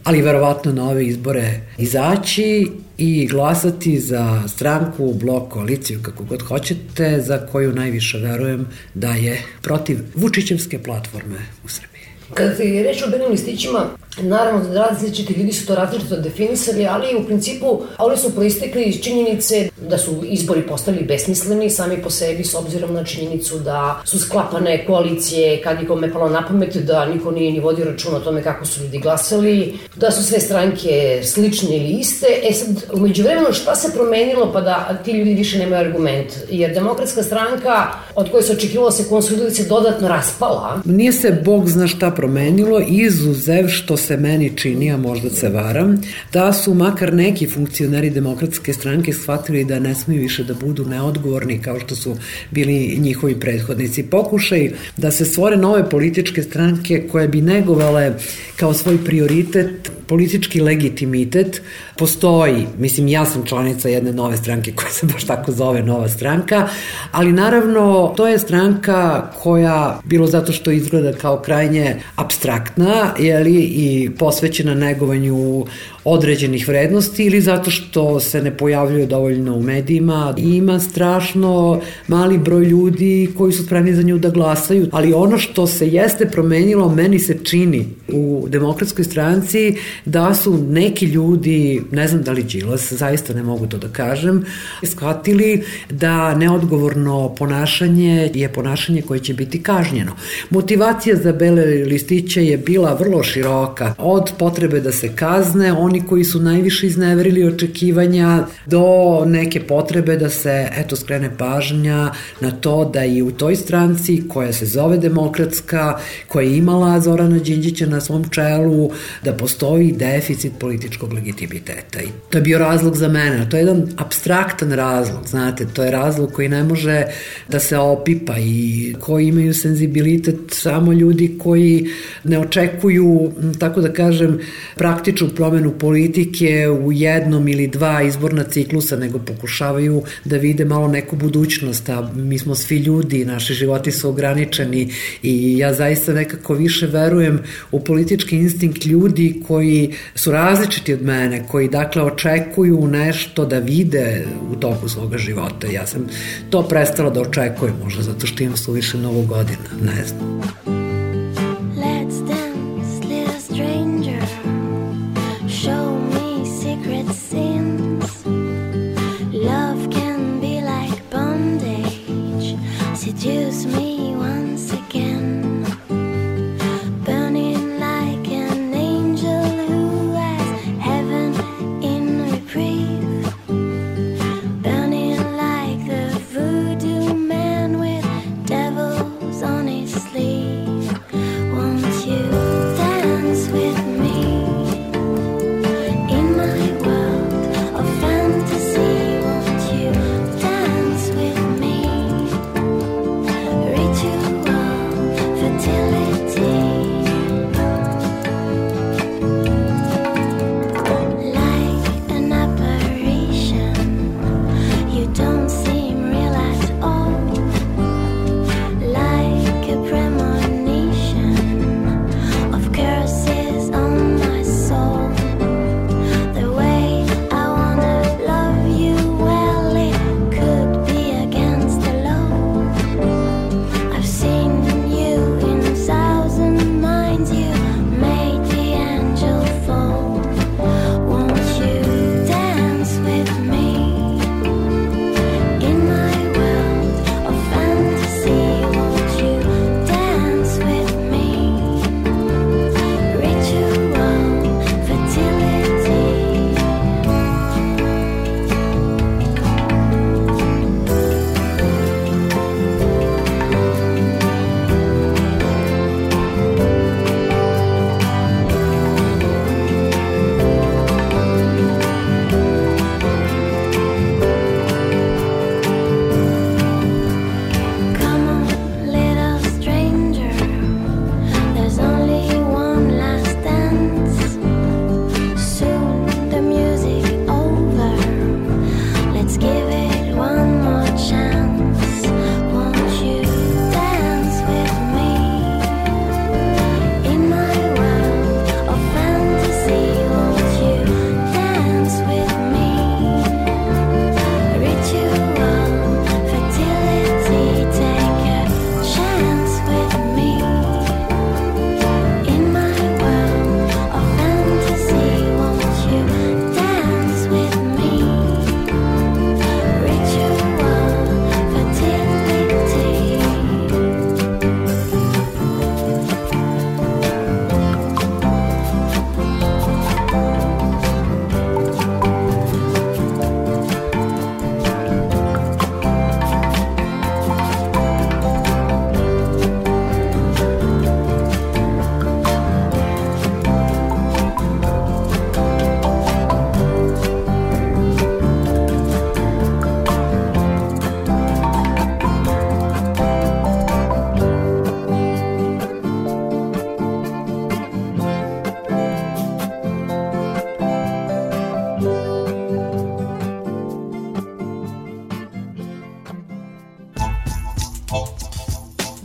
ali verovatno na ove izbore izaći i glasati za stranku, blok, koaliciju, kako god hoćete, za koju najviše verujem da je protiv Vučićevske platforme u Srbiji. Kada je reč o belim listićima, naravno da različiti ljudi su to različito definisali, ali u principu oni su proistekli iz činjenice da su izbori postali besmisleni sami po sebi s obzirom na činjenicu da su sklapane koalicije kad je kome palo na pamet da niko nije ni vodio račun o tome kako su ljudi glasali, da su sve stranke slične ili iste. E sad, umeđu vremenu šta se promenilo pa da ti ljudi više nemaju argument? Jer demokratska stranka od koje se očekivalo da se konsoliduje se dodatno raspala. Nije se Bog zna šta promenilo, izuzev što se meni čini, a možda se varam, da su makar neki funkcioneri demokratske stranke shvatili da ne smiju više da budu neodgovorni kao što su bili njihovi prethodnici. Pokušaj da se stvore nove političke stranke koje bi negovale kao svoj prioritet politički legitimitet postoji, mislim ja sam članica jedne nove stranke koja se baš tako zove Nova stranka, ali naravno to je stranka koja, bilo zato što izgleda kao krajnje abstraktna, jeli, i posvećena negovanju određenih vrednosti ili zato što se ne pojavljuje dovoljno u medijima. Ima strašno mali broj ljudi koji su spremni za nju da glasaju, ali ono što se jeste promenilo, meni se čini u demokratskoj stranci da su neki ljudi, ne znam da li Đilas, zaista ne mogu to da kažem, shvatili da neodgovorno ponašanje je ponašanje koje će biti kažnjeno. Motivacija za bele listiće je bila vrlo široka, od potrebe da se kazne, oni koji su najviše izneverili očekivanja do neke potrebe da se eto skrene pažnja na to da i u toj stranci koja se zove demokratska, koja je imala Zorana Đinđića na svom čelu, da postoji deficit političkog legitimiteta. I to je bio razlog za mene. To je jedan abstraktan razlog, znate, to je razlog koji ne može da se opipa i koji imaju senzibilitet samo ljudi koji ne očekuju, tako da kažem, praktičnu promenu politike u jednom ili dva izborna ciklusa, nego pokušavaju da vide malo neku budućnost, a mi smo svi ljudi, naši životi su ograničeni i ja zaista nekako više verujem u politički instinkt ljudi koji su različiti od mene, koji dakle očekuju nešto da vide u toku svoga života. Ja sam to prestala da očekujem, možda zato što imam suviše novo godina, ne znam.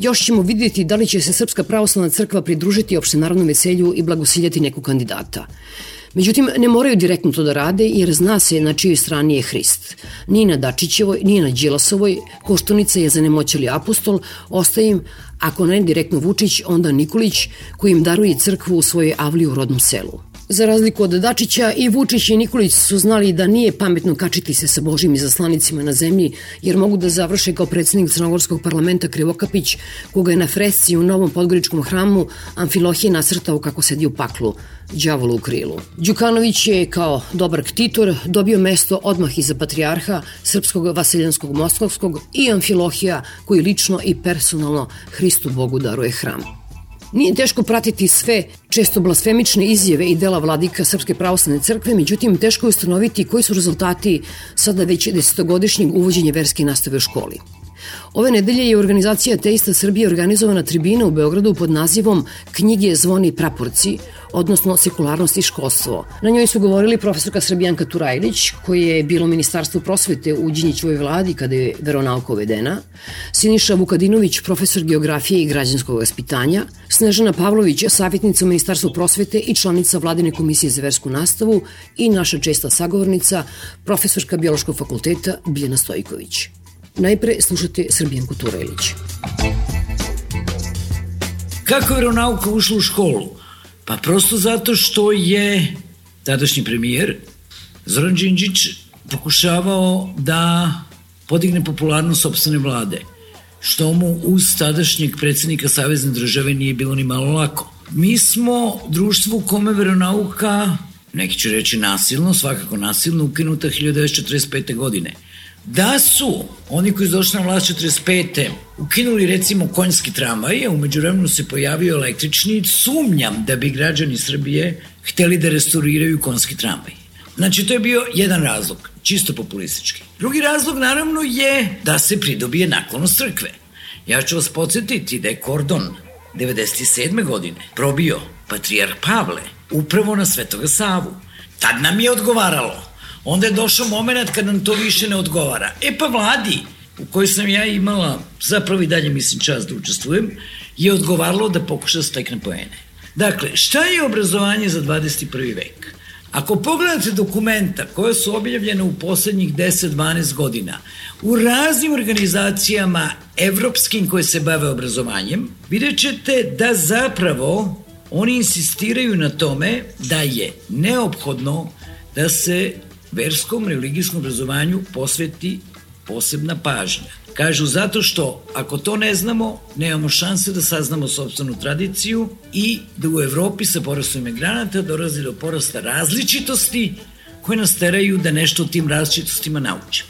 Još ćemo vidjeti da li će se Srpska pravoslavna crkva pridružiti opštenarodnom veselju i blagosiljati neku kandidata. Međutim, ne moraju direktno to da rade jer zna se na čijoj strani je Hrist. Nije na Dačićevoj, nije na Đilasovoj, Koštunica je zanemoćali apostol, ostaje im, ako ne direktno Vučić, onda Nikolić koji im daruje crkvu u svojoj avli u rodnom selu. Za razliku od Dačića, i Vučić i Nikolić su znali da nije pametno kačiti se sa Božim izaslanicima na zemlji, jer mogu da završe kao predsednik Crnogorskog parlamenta Krivokapić, koga je na fresci u Novom Podgoričkom hramu Amfilohije nasrtao kako sedi u paklu, đavolu u krilu. Đukanović je kao dobar ktitor dobio mesto odmah iza patrijarha Srpskog Vaseljanskog Moskovskog i Amfilohija koji lično i personalno Hristu Bogu daruje hram. Nije teško pratiti sve često blasfemične izjave i dela vladika Srpske pravoslavne crkve, međutim teško je ustanoviti koji su rezultati sada već desetogodišnjeg uvođenja verske nastave u školi. Ove nedelje je organizacija Teista Srbije organizovana tribina u Beogradu pod nazivom Knjige zvoni praporci, odnosno sekularnost i školstvo. Na njoj su govorili profesorka Srbijanka Turajlić, koja je bilo ministarstvo prosvete u Đinjićovoj vladi kada je veronauka uvedena, Siniša Vukadinović, profesor geografije i građanskog vaspitanja, Snežana Pavlović, savjetnica u ministarstvu prosvete i članica vladine komisije za versku nastavu i naša česta sagovornica, profesorka biološkog fakulteta Biljana Stojković. Najpre slušate Srbijanku Turajlić. Kako je veronauka ušla u školu? Pa prosto zato što je tadašnji premijer Zoran Đinđić pokušavao da podigne popularnost sobstvene vlade, što mu uz tadašnjeg predsednika Savezne države nije bilo ni malo lako. Mi smo društvo u kome veronauka, neki će reći nasilno, svakako nasilno, ukinuta 1945. godine – Da su oni koji su došli na vlast 45. ukinuli recimo konjski tramvaj, a umeđu vremenu se pojavio električni, sumnjam da bi građani Srbije hteli da restauriraju konjski tramvaj. Znači, to je bio jedan razlog, čisto populistički. Drugi razlog, naravno, je da se pridobije naklonost crkve. Ja ću vas podsjetiti da je Kordon 97. godine probio patrijarh Pavle upravo na Svetoga Savu. Tad nam je odgovaralo onda je došao moment kad nam to više ne odgovara. E pa vladi, u kojoj sam ja imala, zapravo i dalje mislim čast da učestvujem, je odgovaralo da pokuša da stekne poene. Dakle, šta je obrazovanje za 21. vek? Ako pogledate dokumenta koja su objavljena u poslednjih 10-12 godina u raznim organizacijama evropskim koje se bave obrazovanjem, vidjet ćete da zapravo oni insistiraju na tome da je neophodno da se verskom religijskom obrazovanju posveti posebna pažnja. Kažu zato što ako to ne znamo, nemamo šanse da saznamo sobstvenu tradiciju i da u Evropi sa porastom imigranata dolazi do porasta različitosti koje nas teraju da nešto o tim različitostima naučimo.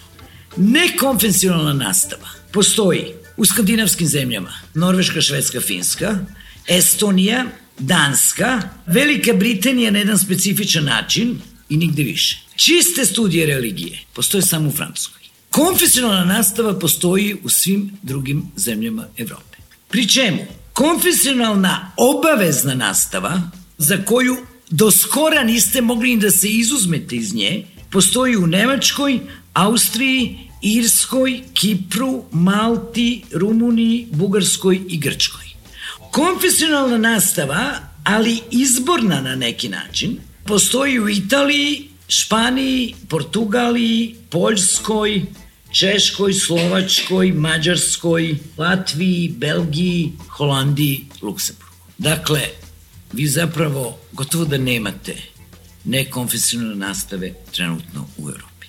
Nekonvencionalna nastava postoji u skandinavskim zemljama, Norveška, Švedska, Finska, Estonija, Danska, Velika Britanija na jedan specifičan način i nigde više. Čiste studije religije postoje samo u Francuskoj. Konfesionalna nastava postoji u svim drugim zemljama Evrope. Pri čemu? Konfesionalna obavezna nastava, za koju do skora niste mogli da se izuzmete iz nje, postoji u Nemačkoj, Austriji, Irskoj, Kipru, Malti, Rumuniji, Bugarskoj i Grčkoj. Konfesionalna nastava, ali izborna na neki način, postoji u Italiji, Španiji, Portugaliji, Poljskoj, Češkoj, Slovačkoj, Mađarskoj, Latviji, Belgiji, Holandiji, Luksemburgu. Dakle, vi zapravo gotovo da nemate nekonfesionalne nastave trenutno u Europi.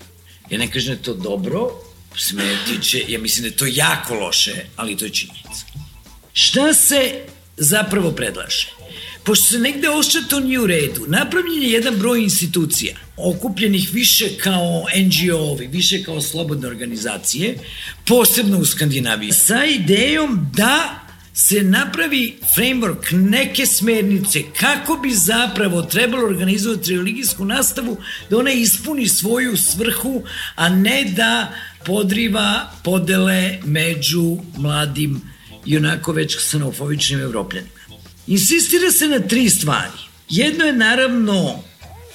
Ja ne kažem da je to dobro, se me tiče, ja mislim da je to jako loše, ali to je činjenica. Šta se zapravo predlaže? Pošto se negde ošće to nije u redu, napravljen je jedan broj institucija, okupljenih više kao NGO-ovi, više kao slobodne organizacije, posebno u Skandinaviji, sa idejom da se napravi framework, neke smernice, kako bi zapravo trebalo organizovati religijsku nastavu, da ona ispuni svoju svrhu, a ne da podriva podele među mladim i onako već ksenofobičnim evropljanima. Insistira se na tri stvari. Jedno je naravno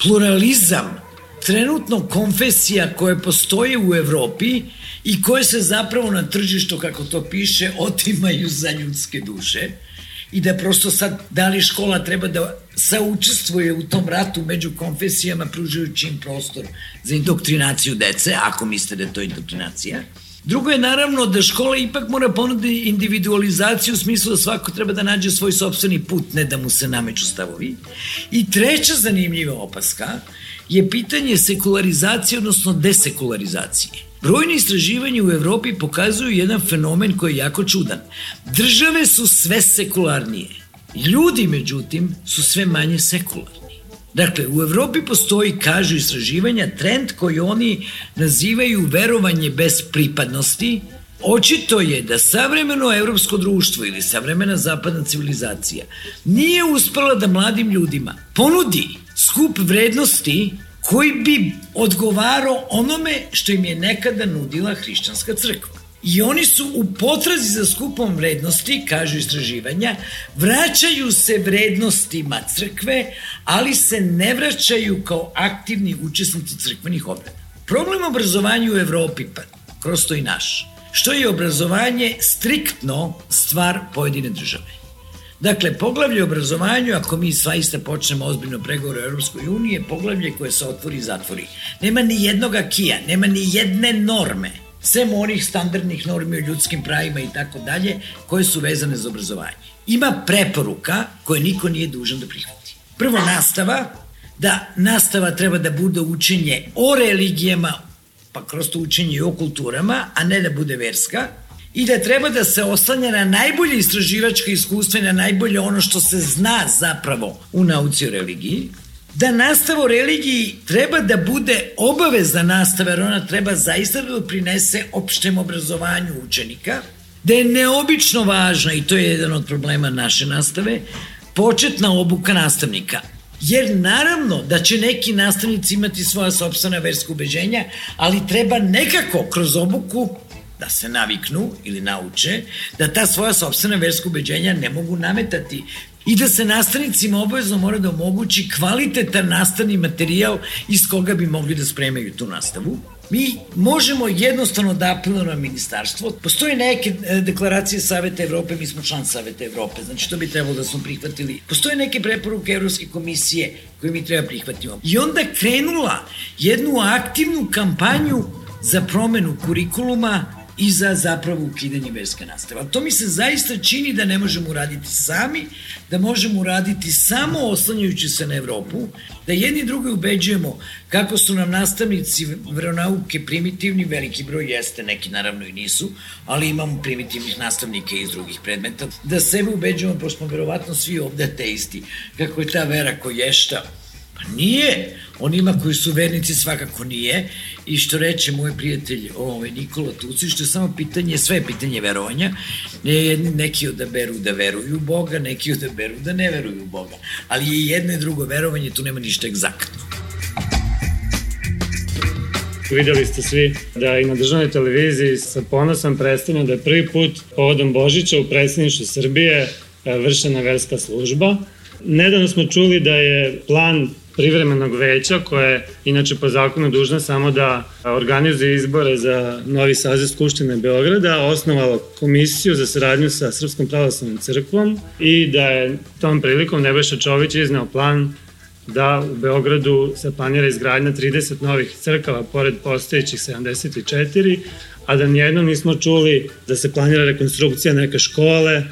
pluralizam trenutno konfesija koje postoje u Evropi i koje se zapravo na tržištu, kako to piše, otimaju za ljudske duše i da prosto sad, da li škola treba da saučestvuje u tom ratu među konfesijama pružajući im prostor za indoktrinaciju dece, ako mislite da je to indoktrinacija. Drugo je naravno da škola ipak mora ponuditi individualizaciju u smislu da svako treba da nađe svoj sobstveni put, ne da mu se nameću stavovi. I treća zanimljiva opaska je pitanje sekularizacije, odnosno desekularizacije. Brojni istraživanja u Evropi pokazuju jedan fenomen koji je jako čudan. Države su sve sekularnije. Ljudi, međutim, su sve manje sekularni. Dakle, u Evropi postoji, kažu istraživanja, trend koji oni nazivaju verovanje bez pripadnosti. Očito je da savremeno evropsko društvo ili savremena zapadna civilizacija nije uspela da mladim ljudima ponudi skup vrednosti koji bi odgovarao onome što im je nekada nudila hrišćanska crkva. I oni su u potrazi za skupom vrednosti, kažu istraživanja, vraćaju se vrednostima crkve, ali se ne vraćaju kao aktivni učesnici crkvenih obreda. Problem obrazovanja u Evropi, pa kroz to i naš, što je obrazovanje striktno stvar pojedine države. Dakle, poglavlje obrazovanju, ako mi svaista počnemo ozbiljno pregovore u Europskoj uniji, je poglavlje koje se otvori i zatvori. Nema ni jednog akija, nema ni jedne norme, sem onih standardnih normi o ljudskim pravima i tako dalje, koje su vezane za obrazovanje. Ima preporuka koje niko nije dužan da prihvati. Prvo, nastava, da nastava treba da bude učenje o religijama, pa kroz to učenje i o kulturama, a ne da bude verska, i da treba da se oslanja na najbolje istraživačke iskustva i na najbolje ono što se zna zapravo u nauci o religiji, da nastava o religiji treba da bude obavezna nastava, jer ona treba zaista da doprinese opštem obrazovanju učenika, da je neobično važna, i to je jedan od problema naše nastave, početna obuka nastavnika. Jer naravno da će neki nastavnici imati svoja sobstvena verska ubeđenja, ali treba nekako kroz obuku da se naviknu ili nauče da ta svoja sobstvena verska ubeđenja ne mogu nametati i da se nastavnicima obavezno mora da omogući kvalitetan nastavni materijal iz koga bi mogli da spremaju tu nastavu. Mi možemo jednostavno da apelujemo na ministarstvo. Postoje neke e, deklaracije Saveta Evrope, mi smo član Saveta Evrope, znači to bi trebalo da smo prihvatili. Postoje neke preporuke Evropske komisije koje mi treba prihvatimo. I onda krenula jednu aktivnu kampanju za promenu kurikuluma i za zapravo ukidanje verske nastave. Ali to mi se zaista čini da ne možemo uraditi sami, da možemo uraditi samo oslanjajući se na Evropu, da jedni drugi ubeđujemo kako su nam nastavnici veronauke primitivni, veliki broj jeste, neki naravno i nisu, ali imamo primitivnih nastavnika iz drugih predmeta, da sebe ubeđujemo, pošto smo verovatno svi ovde ateisti, kako je ta vera koješta, Pa nije. Onima koji su vernici svakako nije. I što reče moj prijatelj ovaj, Nikola Tuci, što je samo pitanje, sve je pitanje verovanja. Neki odaberu da veruju u Boga, neki odaberu da ne veruju u Boga. Ali je jedno i drugo verovanje, tu nema ništa egzaktno. Videli ste svi da i na državnoj televiziji sa ponosom predstavlja da je prvi put povodom Božića u predstavništvu Srbije e, vršena verska služba. Nedavno smo čuli da je plan privremenog veća koje je inače po zakonu dužna samo da organizuje izbore za novi saziv Skupštine Beograda, osnovalo komisiju za saradnju sa Srpskom pravoslavnom crkvom i da je tom prilikom Nebojša Čović iznao plan da u Beogradu se planira izgradnja 30 novih crkava pored postojećih 74, a da nijednom nismo čuli da se planira rekonstrukcija neke škole,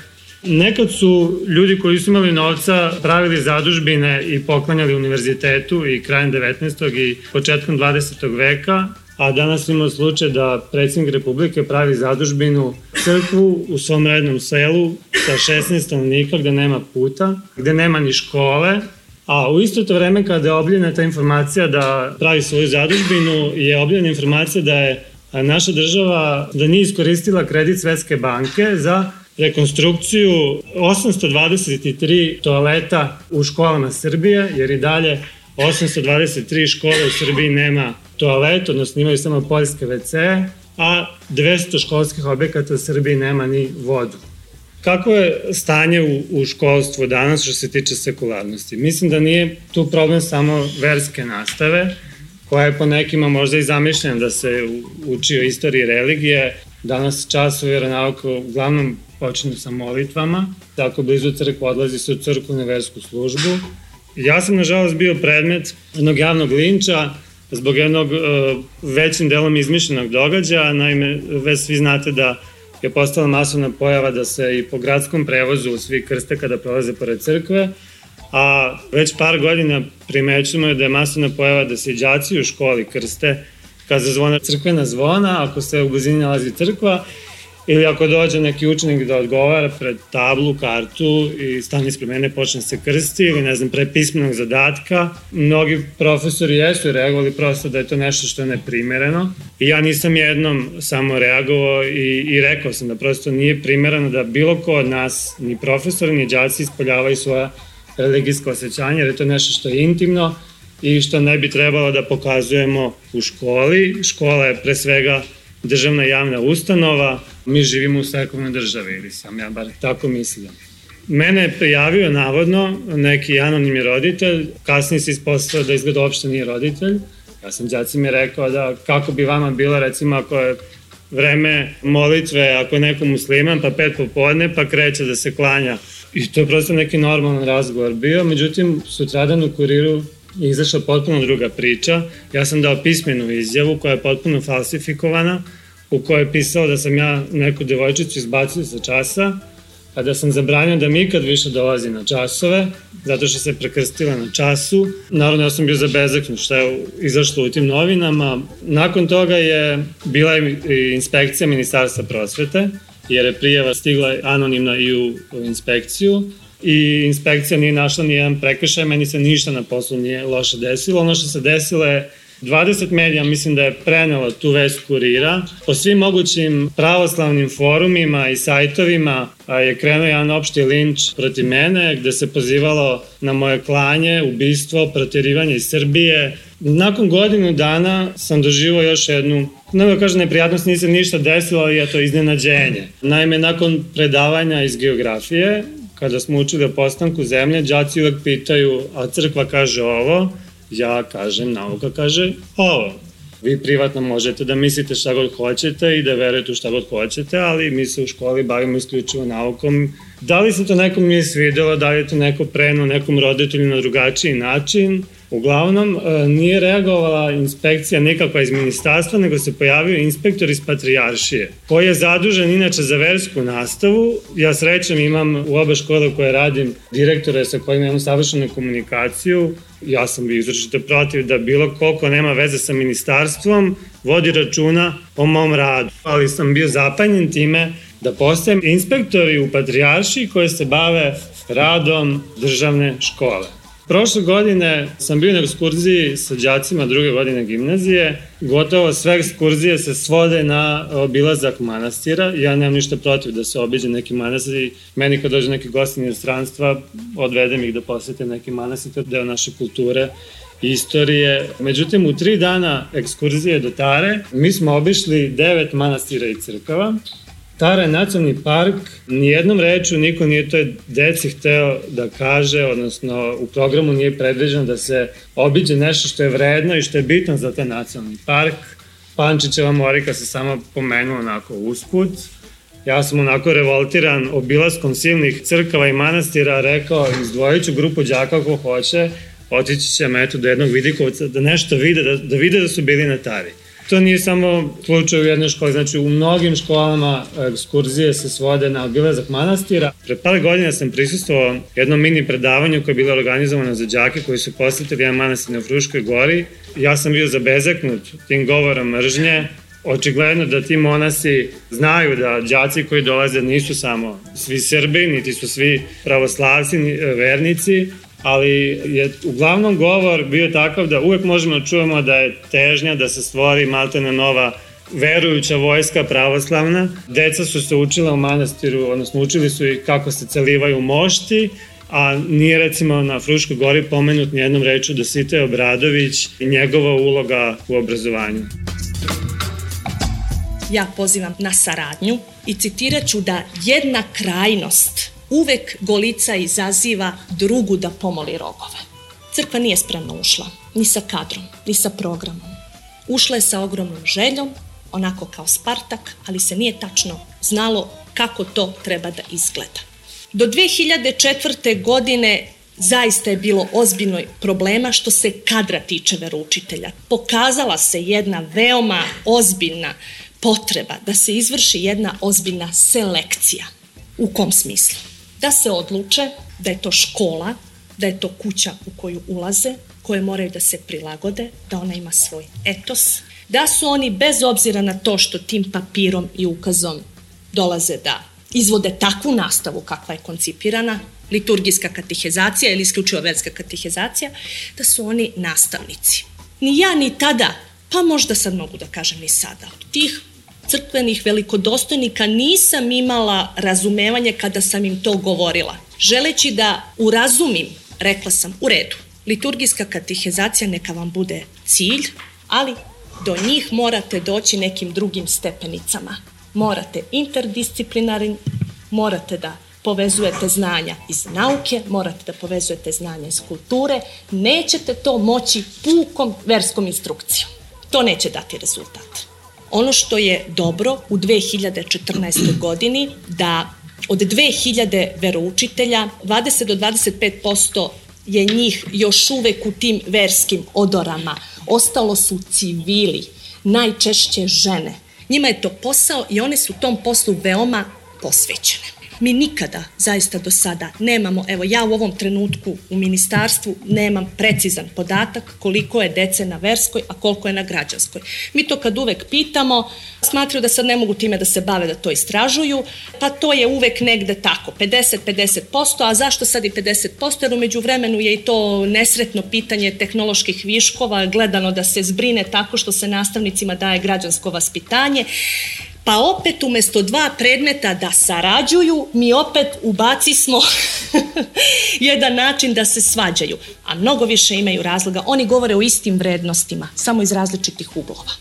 Nekad su ljudi koji su imali novca pravili zadužbine i poklanjali univerzitetu i krajem 19. i početkom 20. veka, a danas imamo slučaj da predsjednik Republike pravi zadužbinu crkvu u svom rednom selu sa 16 stanovnika gde nema puta, gde nema ni škole, A u isto to vreme kada je obljena ta informacija da pravi svoju zadužbinu, je obljena informacija da je naša država da nije iskoristila kredit Svetske banke za rekonstrukciju 823 toaleta u školama Srbije, jer i dalje 823 škole u Srbiji nema toalet, odnosno imaju samo poljske WC, a 200 školskih objekata u Srbiji nema ni vodu. Kako je stanje u, u školstvu danas što se tiče sekularnosti? Mislim da nije tu problem samo verske nastave, koja je po nekima možda i zamišljena da se uči o istoriji religije. Danas časovi vjeronauka uglavnom počinju sa molitvama. Tako blizu crkva odlazi se u crkvu na versku službu. Ja sam, nažalost, bio predmet jednog javnog linča zbog jednog uh, većim delom izmišljenog događaja. Naime, već svi znate da je postala masovna pojava da se i po gradskom prevozu svi krste kada prolaze pored crkve, a već par godina primećujemo da je masovna pojava da se i džaci u školi krste kada zvona crkvena zvona, ako se u blizini nalazi crkva, ili ako dođe neki učenik da odgovara pred tablu, kartu i stane ispred mene počne se krsti ili ne znam, pre pismenog zadatka. Mnogi profesori jesu reagovali prosto da je to nešto što je neprimereno i ja nisam jednom samo reagovao i, i rekao sam da prosto nije primereno da bilo ko od nas, ni profesori, ni džaci ispoljavaju svoja religijsko osjećanje, jer je to nešto što je intimno i što ne bi trebalo da pokazujemo u školi. Škola je pre svega državna javna ustanova, mi živimo u sekulnoj državi, ili sam ja bar tako mislim. Mene je prijavio navodno neki anonimni roditelj, kasnije se ispostavio da izgleda uopšte nije roditelj. Ja sam djaci mi rekao da kako bi vama bilo recimo ako je vreme molitve, ako je neko musliman, pa pet popodne, pa kreće da se klanja. I to je prosto neki normalan razgovor bio. Međutim, sutradan u kuriru je izašla potpuno druga priča. Ja sam dao pismenu izjavu koja je potpuno falsifikovana, u kojoj je pisao da sam ja neku devojčicu izbacio sa časa, a da sam zabranio da mi ikad više dolazi na časove, zato što se prekrstila na času. Naravno, ja sam bio zabezeknut što je izašlo u tim novinama. Nakon toga je bila i inspekcija Ministarstva prosvete, jer je prijeva stigla anonimna i u inspekciju i inspekcija nije našla ni jedan prekršaj, meni se ništa na poslu nije loše desilo. Ono što se desilo je 20 medija mislim da je prenelo tu vest kurira. Po svim mogućim pravoslavnim forumima i sajtovima je krenuo jedan opšti linč protiv mene gde se pozivalo na moje klanje, ubistvo, protirivanje iz Srbije. Nakon godinu dana sam doživao još jednu ne da kažem neprijatnost, se ništa desilo, ali je to iznenađenje. Naime, nakon predavanja iz geografije, kada smo učili o postanku zemlje, đaci uvek pitaju, a crkva kaže ovo, ja kažem, nauka kaže ovo. Vi privatno možete da mislite šta god hoćete i da verujete u šta god hoćete, ali mi se u školi bavimo isključivo naukom. Da li se to nekom nije svidelo, da li je to neko preno nekom roditelju na drugačiji način, Uglavnom, e, nije reagovala inspekcija nekakva iz ministarstva, nego se pojavio inspektor iz Patrijaršije, koji je zadužen inače za versku nastavu. Ja srećem imam u oba škole koje radim direktore sa kojima imam savršenu komunikaciju. Ja sam bi izražite protiv da bilo koliko nema veze sa ministarstvom vodi računa o mom radu. Ali sam bio zapanjen time da postajem inspektori u Patrijaršiji koje se bave radom državne škole. Prošle godine sam bio na ekskurziji sa đacima druge godine gimnazije. Gotovo sve ekskurzije se svode na obilazak manastira. Ja nemam ništa protiv da se obiđe neki manastir. Meni kad dođe neki gosti stranstva, odvedem ih da posete neki manastir, to je deo naše kulture i istorije. Međutim, u tri dana ekskurzije do Tare mi smo obišli devet manastira i crkava Tara nacionalni park, nijednom reču niko nije to deci hteo da kaže, odnosno u programu nije predviđeno da se obiđe nešto što je vredno i što je bitno za taj nacionalni park. Pančićeva Morika se samo pomenula onako usput. Ja sam onako revoltiran obilaskom silnih crkava i manastira rekao izdvojit ću grupu đaka ako hoće, otići će meto do jednog vidikovca da nešto vide, da, da vide da su bili na Tari. To nije samo slučaj u jednoj školi, znači u mnogim školama ekskurzije se svode na obilazak manastira. Pre par godina sam prisustovao jednom mini predavanju koje je bilo organizovano za đake koji su posetili jedan manastir na Fruškoj gori. Ja sam bio zabezeknut tim govorom mržnje, Očigledno da ti monasi znaju da đaci koji dolaze nisu samo svi Srbi, niti su svi pravoslavci, vernici, ali je uglavnom govor bio takav da uvek možemo da čujemo da je težnja da se stvori maltene nova verujuća vojska pravoslavna. Deca su se učila u manastiru, odnosno učili su i kako se celivaju mošti, a nije recimo na Fruškoj gori pomenut nijednom reču Dositej Obradović i njegova uloga u obrazovanju. Ja pozivam na saradnju i citirat ću da jedna krajnost uvek golica izaziva drugu da pomoli rogove. Crkva nije spremno ušla, ni sa kadrom, ni sa programom. Ušla je sa ogromnom željom, onako kao Spartak, ali se nije tačno znalo kako to treba da izgleda. Do 2004. godine zaista je bilo ozbiljno problema što se kadra tiče veroučitelja. Pokazala se jedna veoma ozbiljna potreba da se izvrši jedna ozbiljna selekcija. U kom smislu? Da se odluče da je to škola, da je to kuća u koju ulaze, koje moraju da se prilagode, da ona ima svoj etos, da su oni bez obzira na to što tim papirom i ukazom dolaze da izvode takvu nastavu kakva je koncipirana, liturgijska katehezacija ili isključivo verska katehezacija, da su oni nastavnici. Ni ja ni tada, pa možda sad mogu da kažem ni sada, od tih crkvenih velikodostojnika nisam imala razumevanje kada sam im to govorila. Želeći da urazumim, rekla sam, u redu, liturgijska katehezacija neka vam bude cilj, ali do njih morate doći nekim drugim stepenicama. Morate interdisciplinarni, morate da povezujete znanja iz nauke, morate da povezujete znanja iz kulture, nećete to moći pukom verskom instrukcijom. To neće dati rezultat. Ono što je dobro u 2014. godini da od 2000 veroučitelja 20 do 25% je njih još uvek u tim verskim odorama. Ostalo su civili, najčešće žene. Njima je to posao i one su tom poslu veoma posvećene. Mi nikada, zaista do sada, nemamo, evo ja u ovom trenutku u ministarstvu nemam precizan podatak koliko je dece na verskoj, a koliko je na građanskoj. Mi to kad uvek pitamo, smatraju da sad ne mogu time da se bave da to istražuju, pa to je uvek negde tako, 50-50%, a zašto sad i 50%? Jer umeđu vremenu je i to nesretno pitanje tehnoloških viškova, gledano da se zbrine tako što se nastavnicima daje građansko vaspitanje pa opet umesto dva predmeta da sarađuju, mi opet ubaci smo jedan način da se svađaju. A mnogo više imaju razloga. Oni govore o istim vrednostima, samo iz različitih uglova.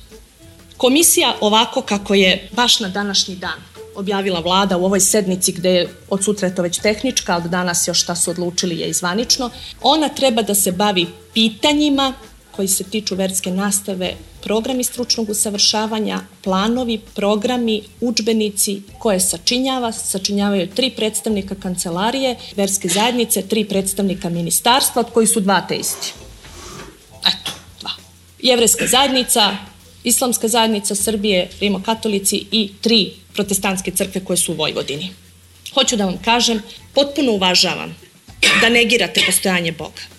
Komisija ovako kako je baš na današnji dan objavila vlada u ovoj sednici gde je od sutra to već tehnička, ali danas još šta su odlučili je izvanično, ona treba da se bavi pitanjima koji se tiču verske nastave, programi stručnog usavršavanja, planovi, programi, učbenici koje sačinjava, sačinjavaju tri predstavnika kancelarije, verske zajednice, tri predstavnika ministarstva, od koji su dva te isti. Eto, dva. Jevreska zajednica, Islamska zajednica Srbije, rimokatolici i tri protestantske crkve koje su u Vojvodini. Hoću da vam kažem, potpuno uvažavam da negirate postojanje Boga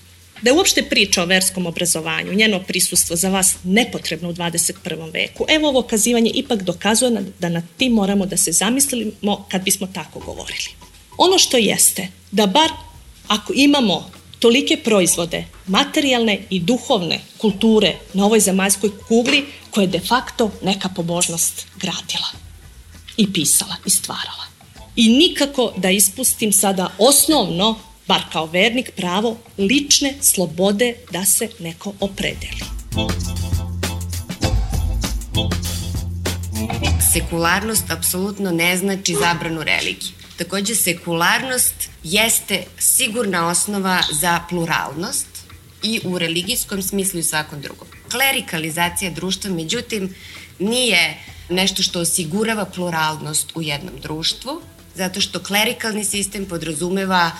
da je uopšte priča o verskom obrazovanju, njeno prisustvo za vas nepotrebno u 21. veku. Evo ovo kazivanje ipak dokazuje da na tim moramo da se zamislimo kad bismo tako govorili. Ono što jeste, da bar ako imamo tolike proizvode, materijalne i duhovne kulture na ovoj zemaljskoj kugli, koje je de facto neka pobožnost gradila i pisala i stvarala. I nikako da ispustim sada osnovno bar kao vernik, pravo lične slobode da se neko opredeli. Sekularnost apsolutno ne znači zabranu religije. Takođe, sekularnost jeste sigurna osnova za pluralnost i u religijskom smislu i svakom drugom. Klerikalizacija društva, međutim, nije nešto što osigurava pluralnost u jednom društvu, zato što klerikalni sistem podrazumeva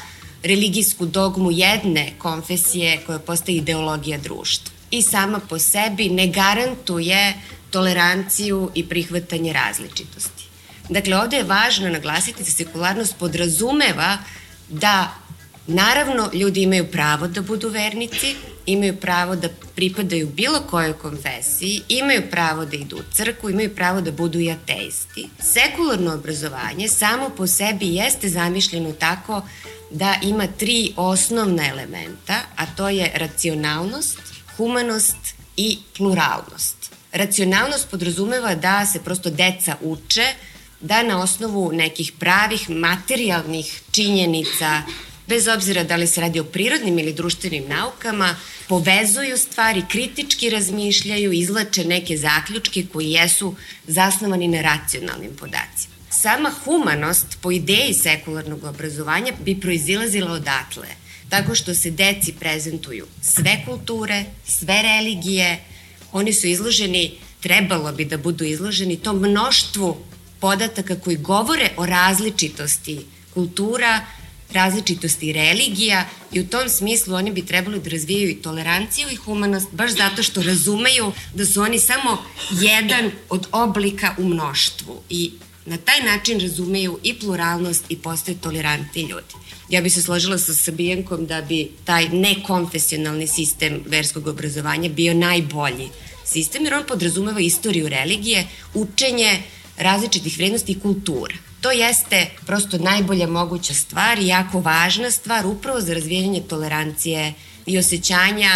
religijsku dogmu jedne konfesije koja postaje ideologija društva i sama po sebi ne garantuje toleranciju i prihvatanje različitosti. Dakle, ovde je važno naglasiti da sekularnost podrazumeva da Naravno, ljudi imaju pravo da budu vernici, imaju pravo da pripadaju bilo kojoj konfesiji, imaju pravo da idu u crku, imaju pravo da budu i ateisti. Sekularno obrazovanje samo po sebi jeste zamišljeno tako da ima tri osnovna elementa, a to je racionalnost, humanost i pluralnost. Racionalnost podrazumeva da se prosto deca uče da na osnovu nekih pravih materijalnih činjenica, bez obzira da li se radi o prirodnim ili društvenim naukama, povezuju stvari, kritički razmišljaju, izlače neke zaključke koji jesu zasnovani na racionalnim podacima. Sama humanost po ideji sekularnog obrazovanja bi proizilazila odatle tako što se deci prezentuju sve kulture, sve religije, oni su izloženi, trebalo bi da budu izloženi tom mnoštvu podataka koji govore o različitosti kultura, različitosti religija i u tom smislu oni bi trebali da razvijaju i toleranciju i humanost baš zato što razumeju da su oni samo jedan od oblika u mnoštvu i na taj način razumeju i pluralnost i postaju tolerantni ljudi. Ja bi se složila sa Sabijenkom da bi taj nekonfesionalni sistem verskog obrazovanja bio najbolji sistem, jer on podrazumeva istoriju religije, učenje različitih vrednosti i kultura. To jeste prosto najbolja moguća stvar i jako važna stvar upravo za razvijenje tolerancije i osjećanja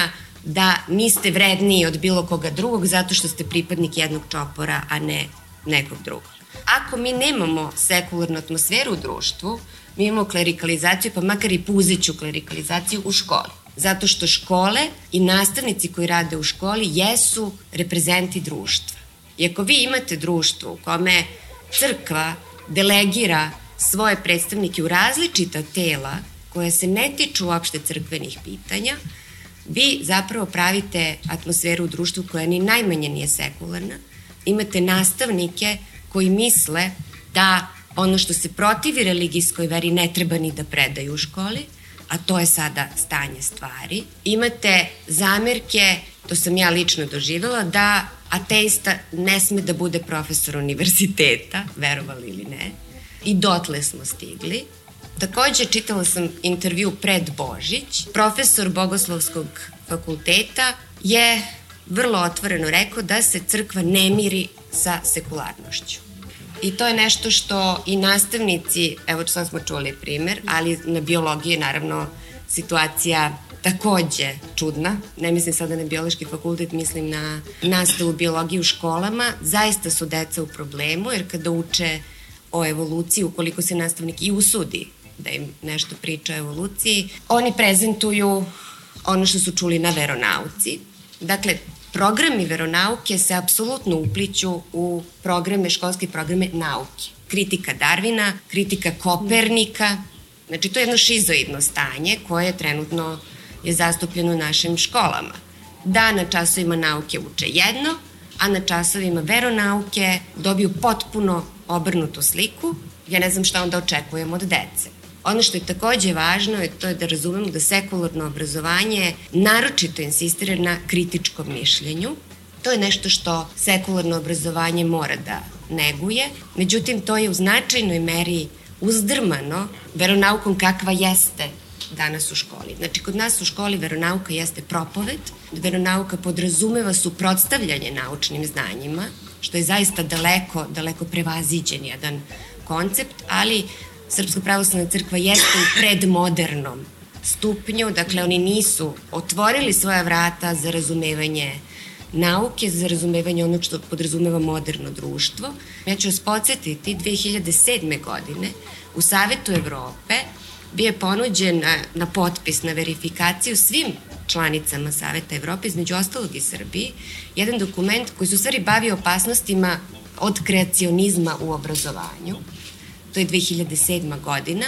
da niste vredniji od bilo koga drugog zato što ste pripadnik jednog čopora, a ne nekog drugog. Ako mi nemamo sekularnu atmosferu u društvu, mi imamo klerikalizaciju, pa makar i puzeću klerikalizaciju u školi. Zato što škole i nastavnici koji rade u školi jesu reprezenti društva. I ako vi imate društvo u kome crkva delegira svoje predstavnike u različita tela koje se ne tiču uopšte crkvenih pitanja, vi zapravo pravite atmosferu u društvu koja ni najmanje nije sekularna. Imate nastavnike koji misle da ono što se protivi religijskoj veri ne treba ni da predaju u školi, a to je sada stanje stvari. Imate zamerke, to sam ja lično doživjela, da ateista ne sme da bude profesor univerziteta, verovali ili ne. I dotle smo stigli. Takođe, čitala sam intervju pred Božić. Profesor Bogoslovskog fakulteta je vrlo otvoreno rekao da se crkva ne miri sa sekularnošću. I to je nešto što i nastavnici, evo sad smo čuli primer, ali na biologiji je naravno situacija takođe čudna. Ne mislim sada na biološki fakultet, mislim na nastavu biologije u školama. Zaista su deca u problemu, jer kada uče o evoluciji, ukoliko se nastavnik i usudi da im nešto priča o evoluciji, oni prezentuju ono što su čuli na veronauci. Dakle, programi veronauke se apsolutno upliću u programe, školske programe nauke. Kritika Darvina, kritika Kopernika, znači to je jedno šizoidno stanje koje je trenutno je zastupljeno u našim školama. Da na časovima nauke uče jedno, a na časovima veronauke dobiju potpuno obrnutu sliku, ja ne znam šta onda očekujem od dece. Ono što je takođe važno je to da razumemo da sekularno obrazovanje naročito insistira na kritičkom mišljenju. To je nešto što sekularno obrazovanje mora da neguje, međutim to je u značajnoj meri uzdrmano veronaukom kakva jeste danas u školi. Znači, kod nas u školi veronauka jeste propoved, veronauka podrazumeva suprotstavljanje naučnim znanjima, što je zaista daleko, daleko prevaziđen jedan koncept, ali Srpska pravoslavna crkva jeste u predmodernom stupnju, dakle oni nisu otvorili svoja vrata za razumevanje nauke, za razumevanje onog što podrazumeva moderno društvo. Ja ću vas podsjetiti, 2007. godine u Savetu Evrope bio je ponuđen na, na potpis, na verifikaciju svim članicama Saveta Evrope, između ostalog i Srbiji, jedan dokument koji su stvari bavio opasnostima od kreacionizma u obrazovanju. To je 2007. godina.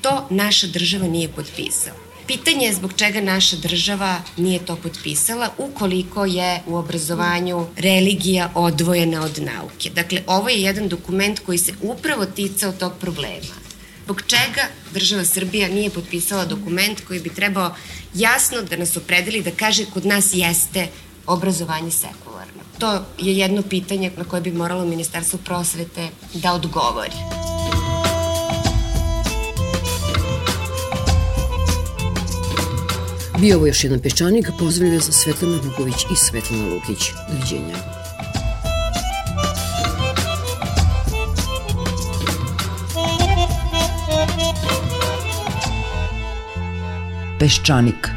To naša država nije potpisala. Pitanje je zbog čega naša država nije to potpisala ukoliko je u obrazovanju religija odvojena od nauke. Dakle, ovo je jedan dokument koji se upravo ticao tog problema zbog čega država Srbija nije potpisala dokument koji bi trebao jasno da nas opredeli da kaže kod nas jeste obrazovanje sekularno. To je jedno pitanje na koje bi moralo Ministarstvo prosvete da odgovori. Bio ovo još jedan peščanik, pozdravljaju za Svetlana Vuković i Svetlana Lukić. Doviđenja. Peščanik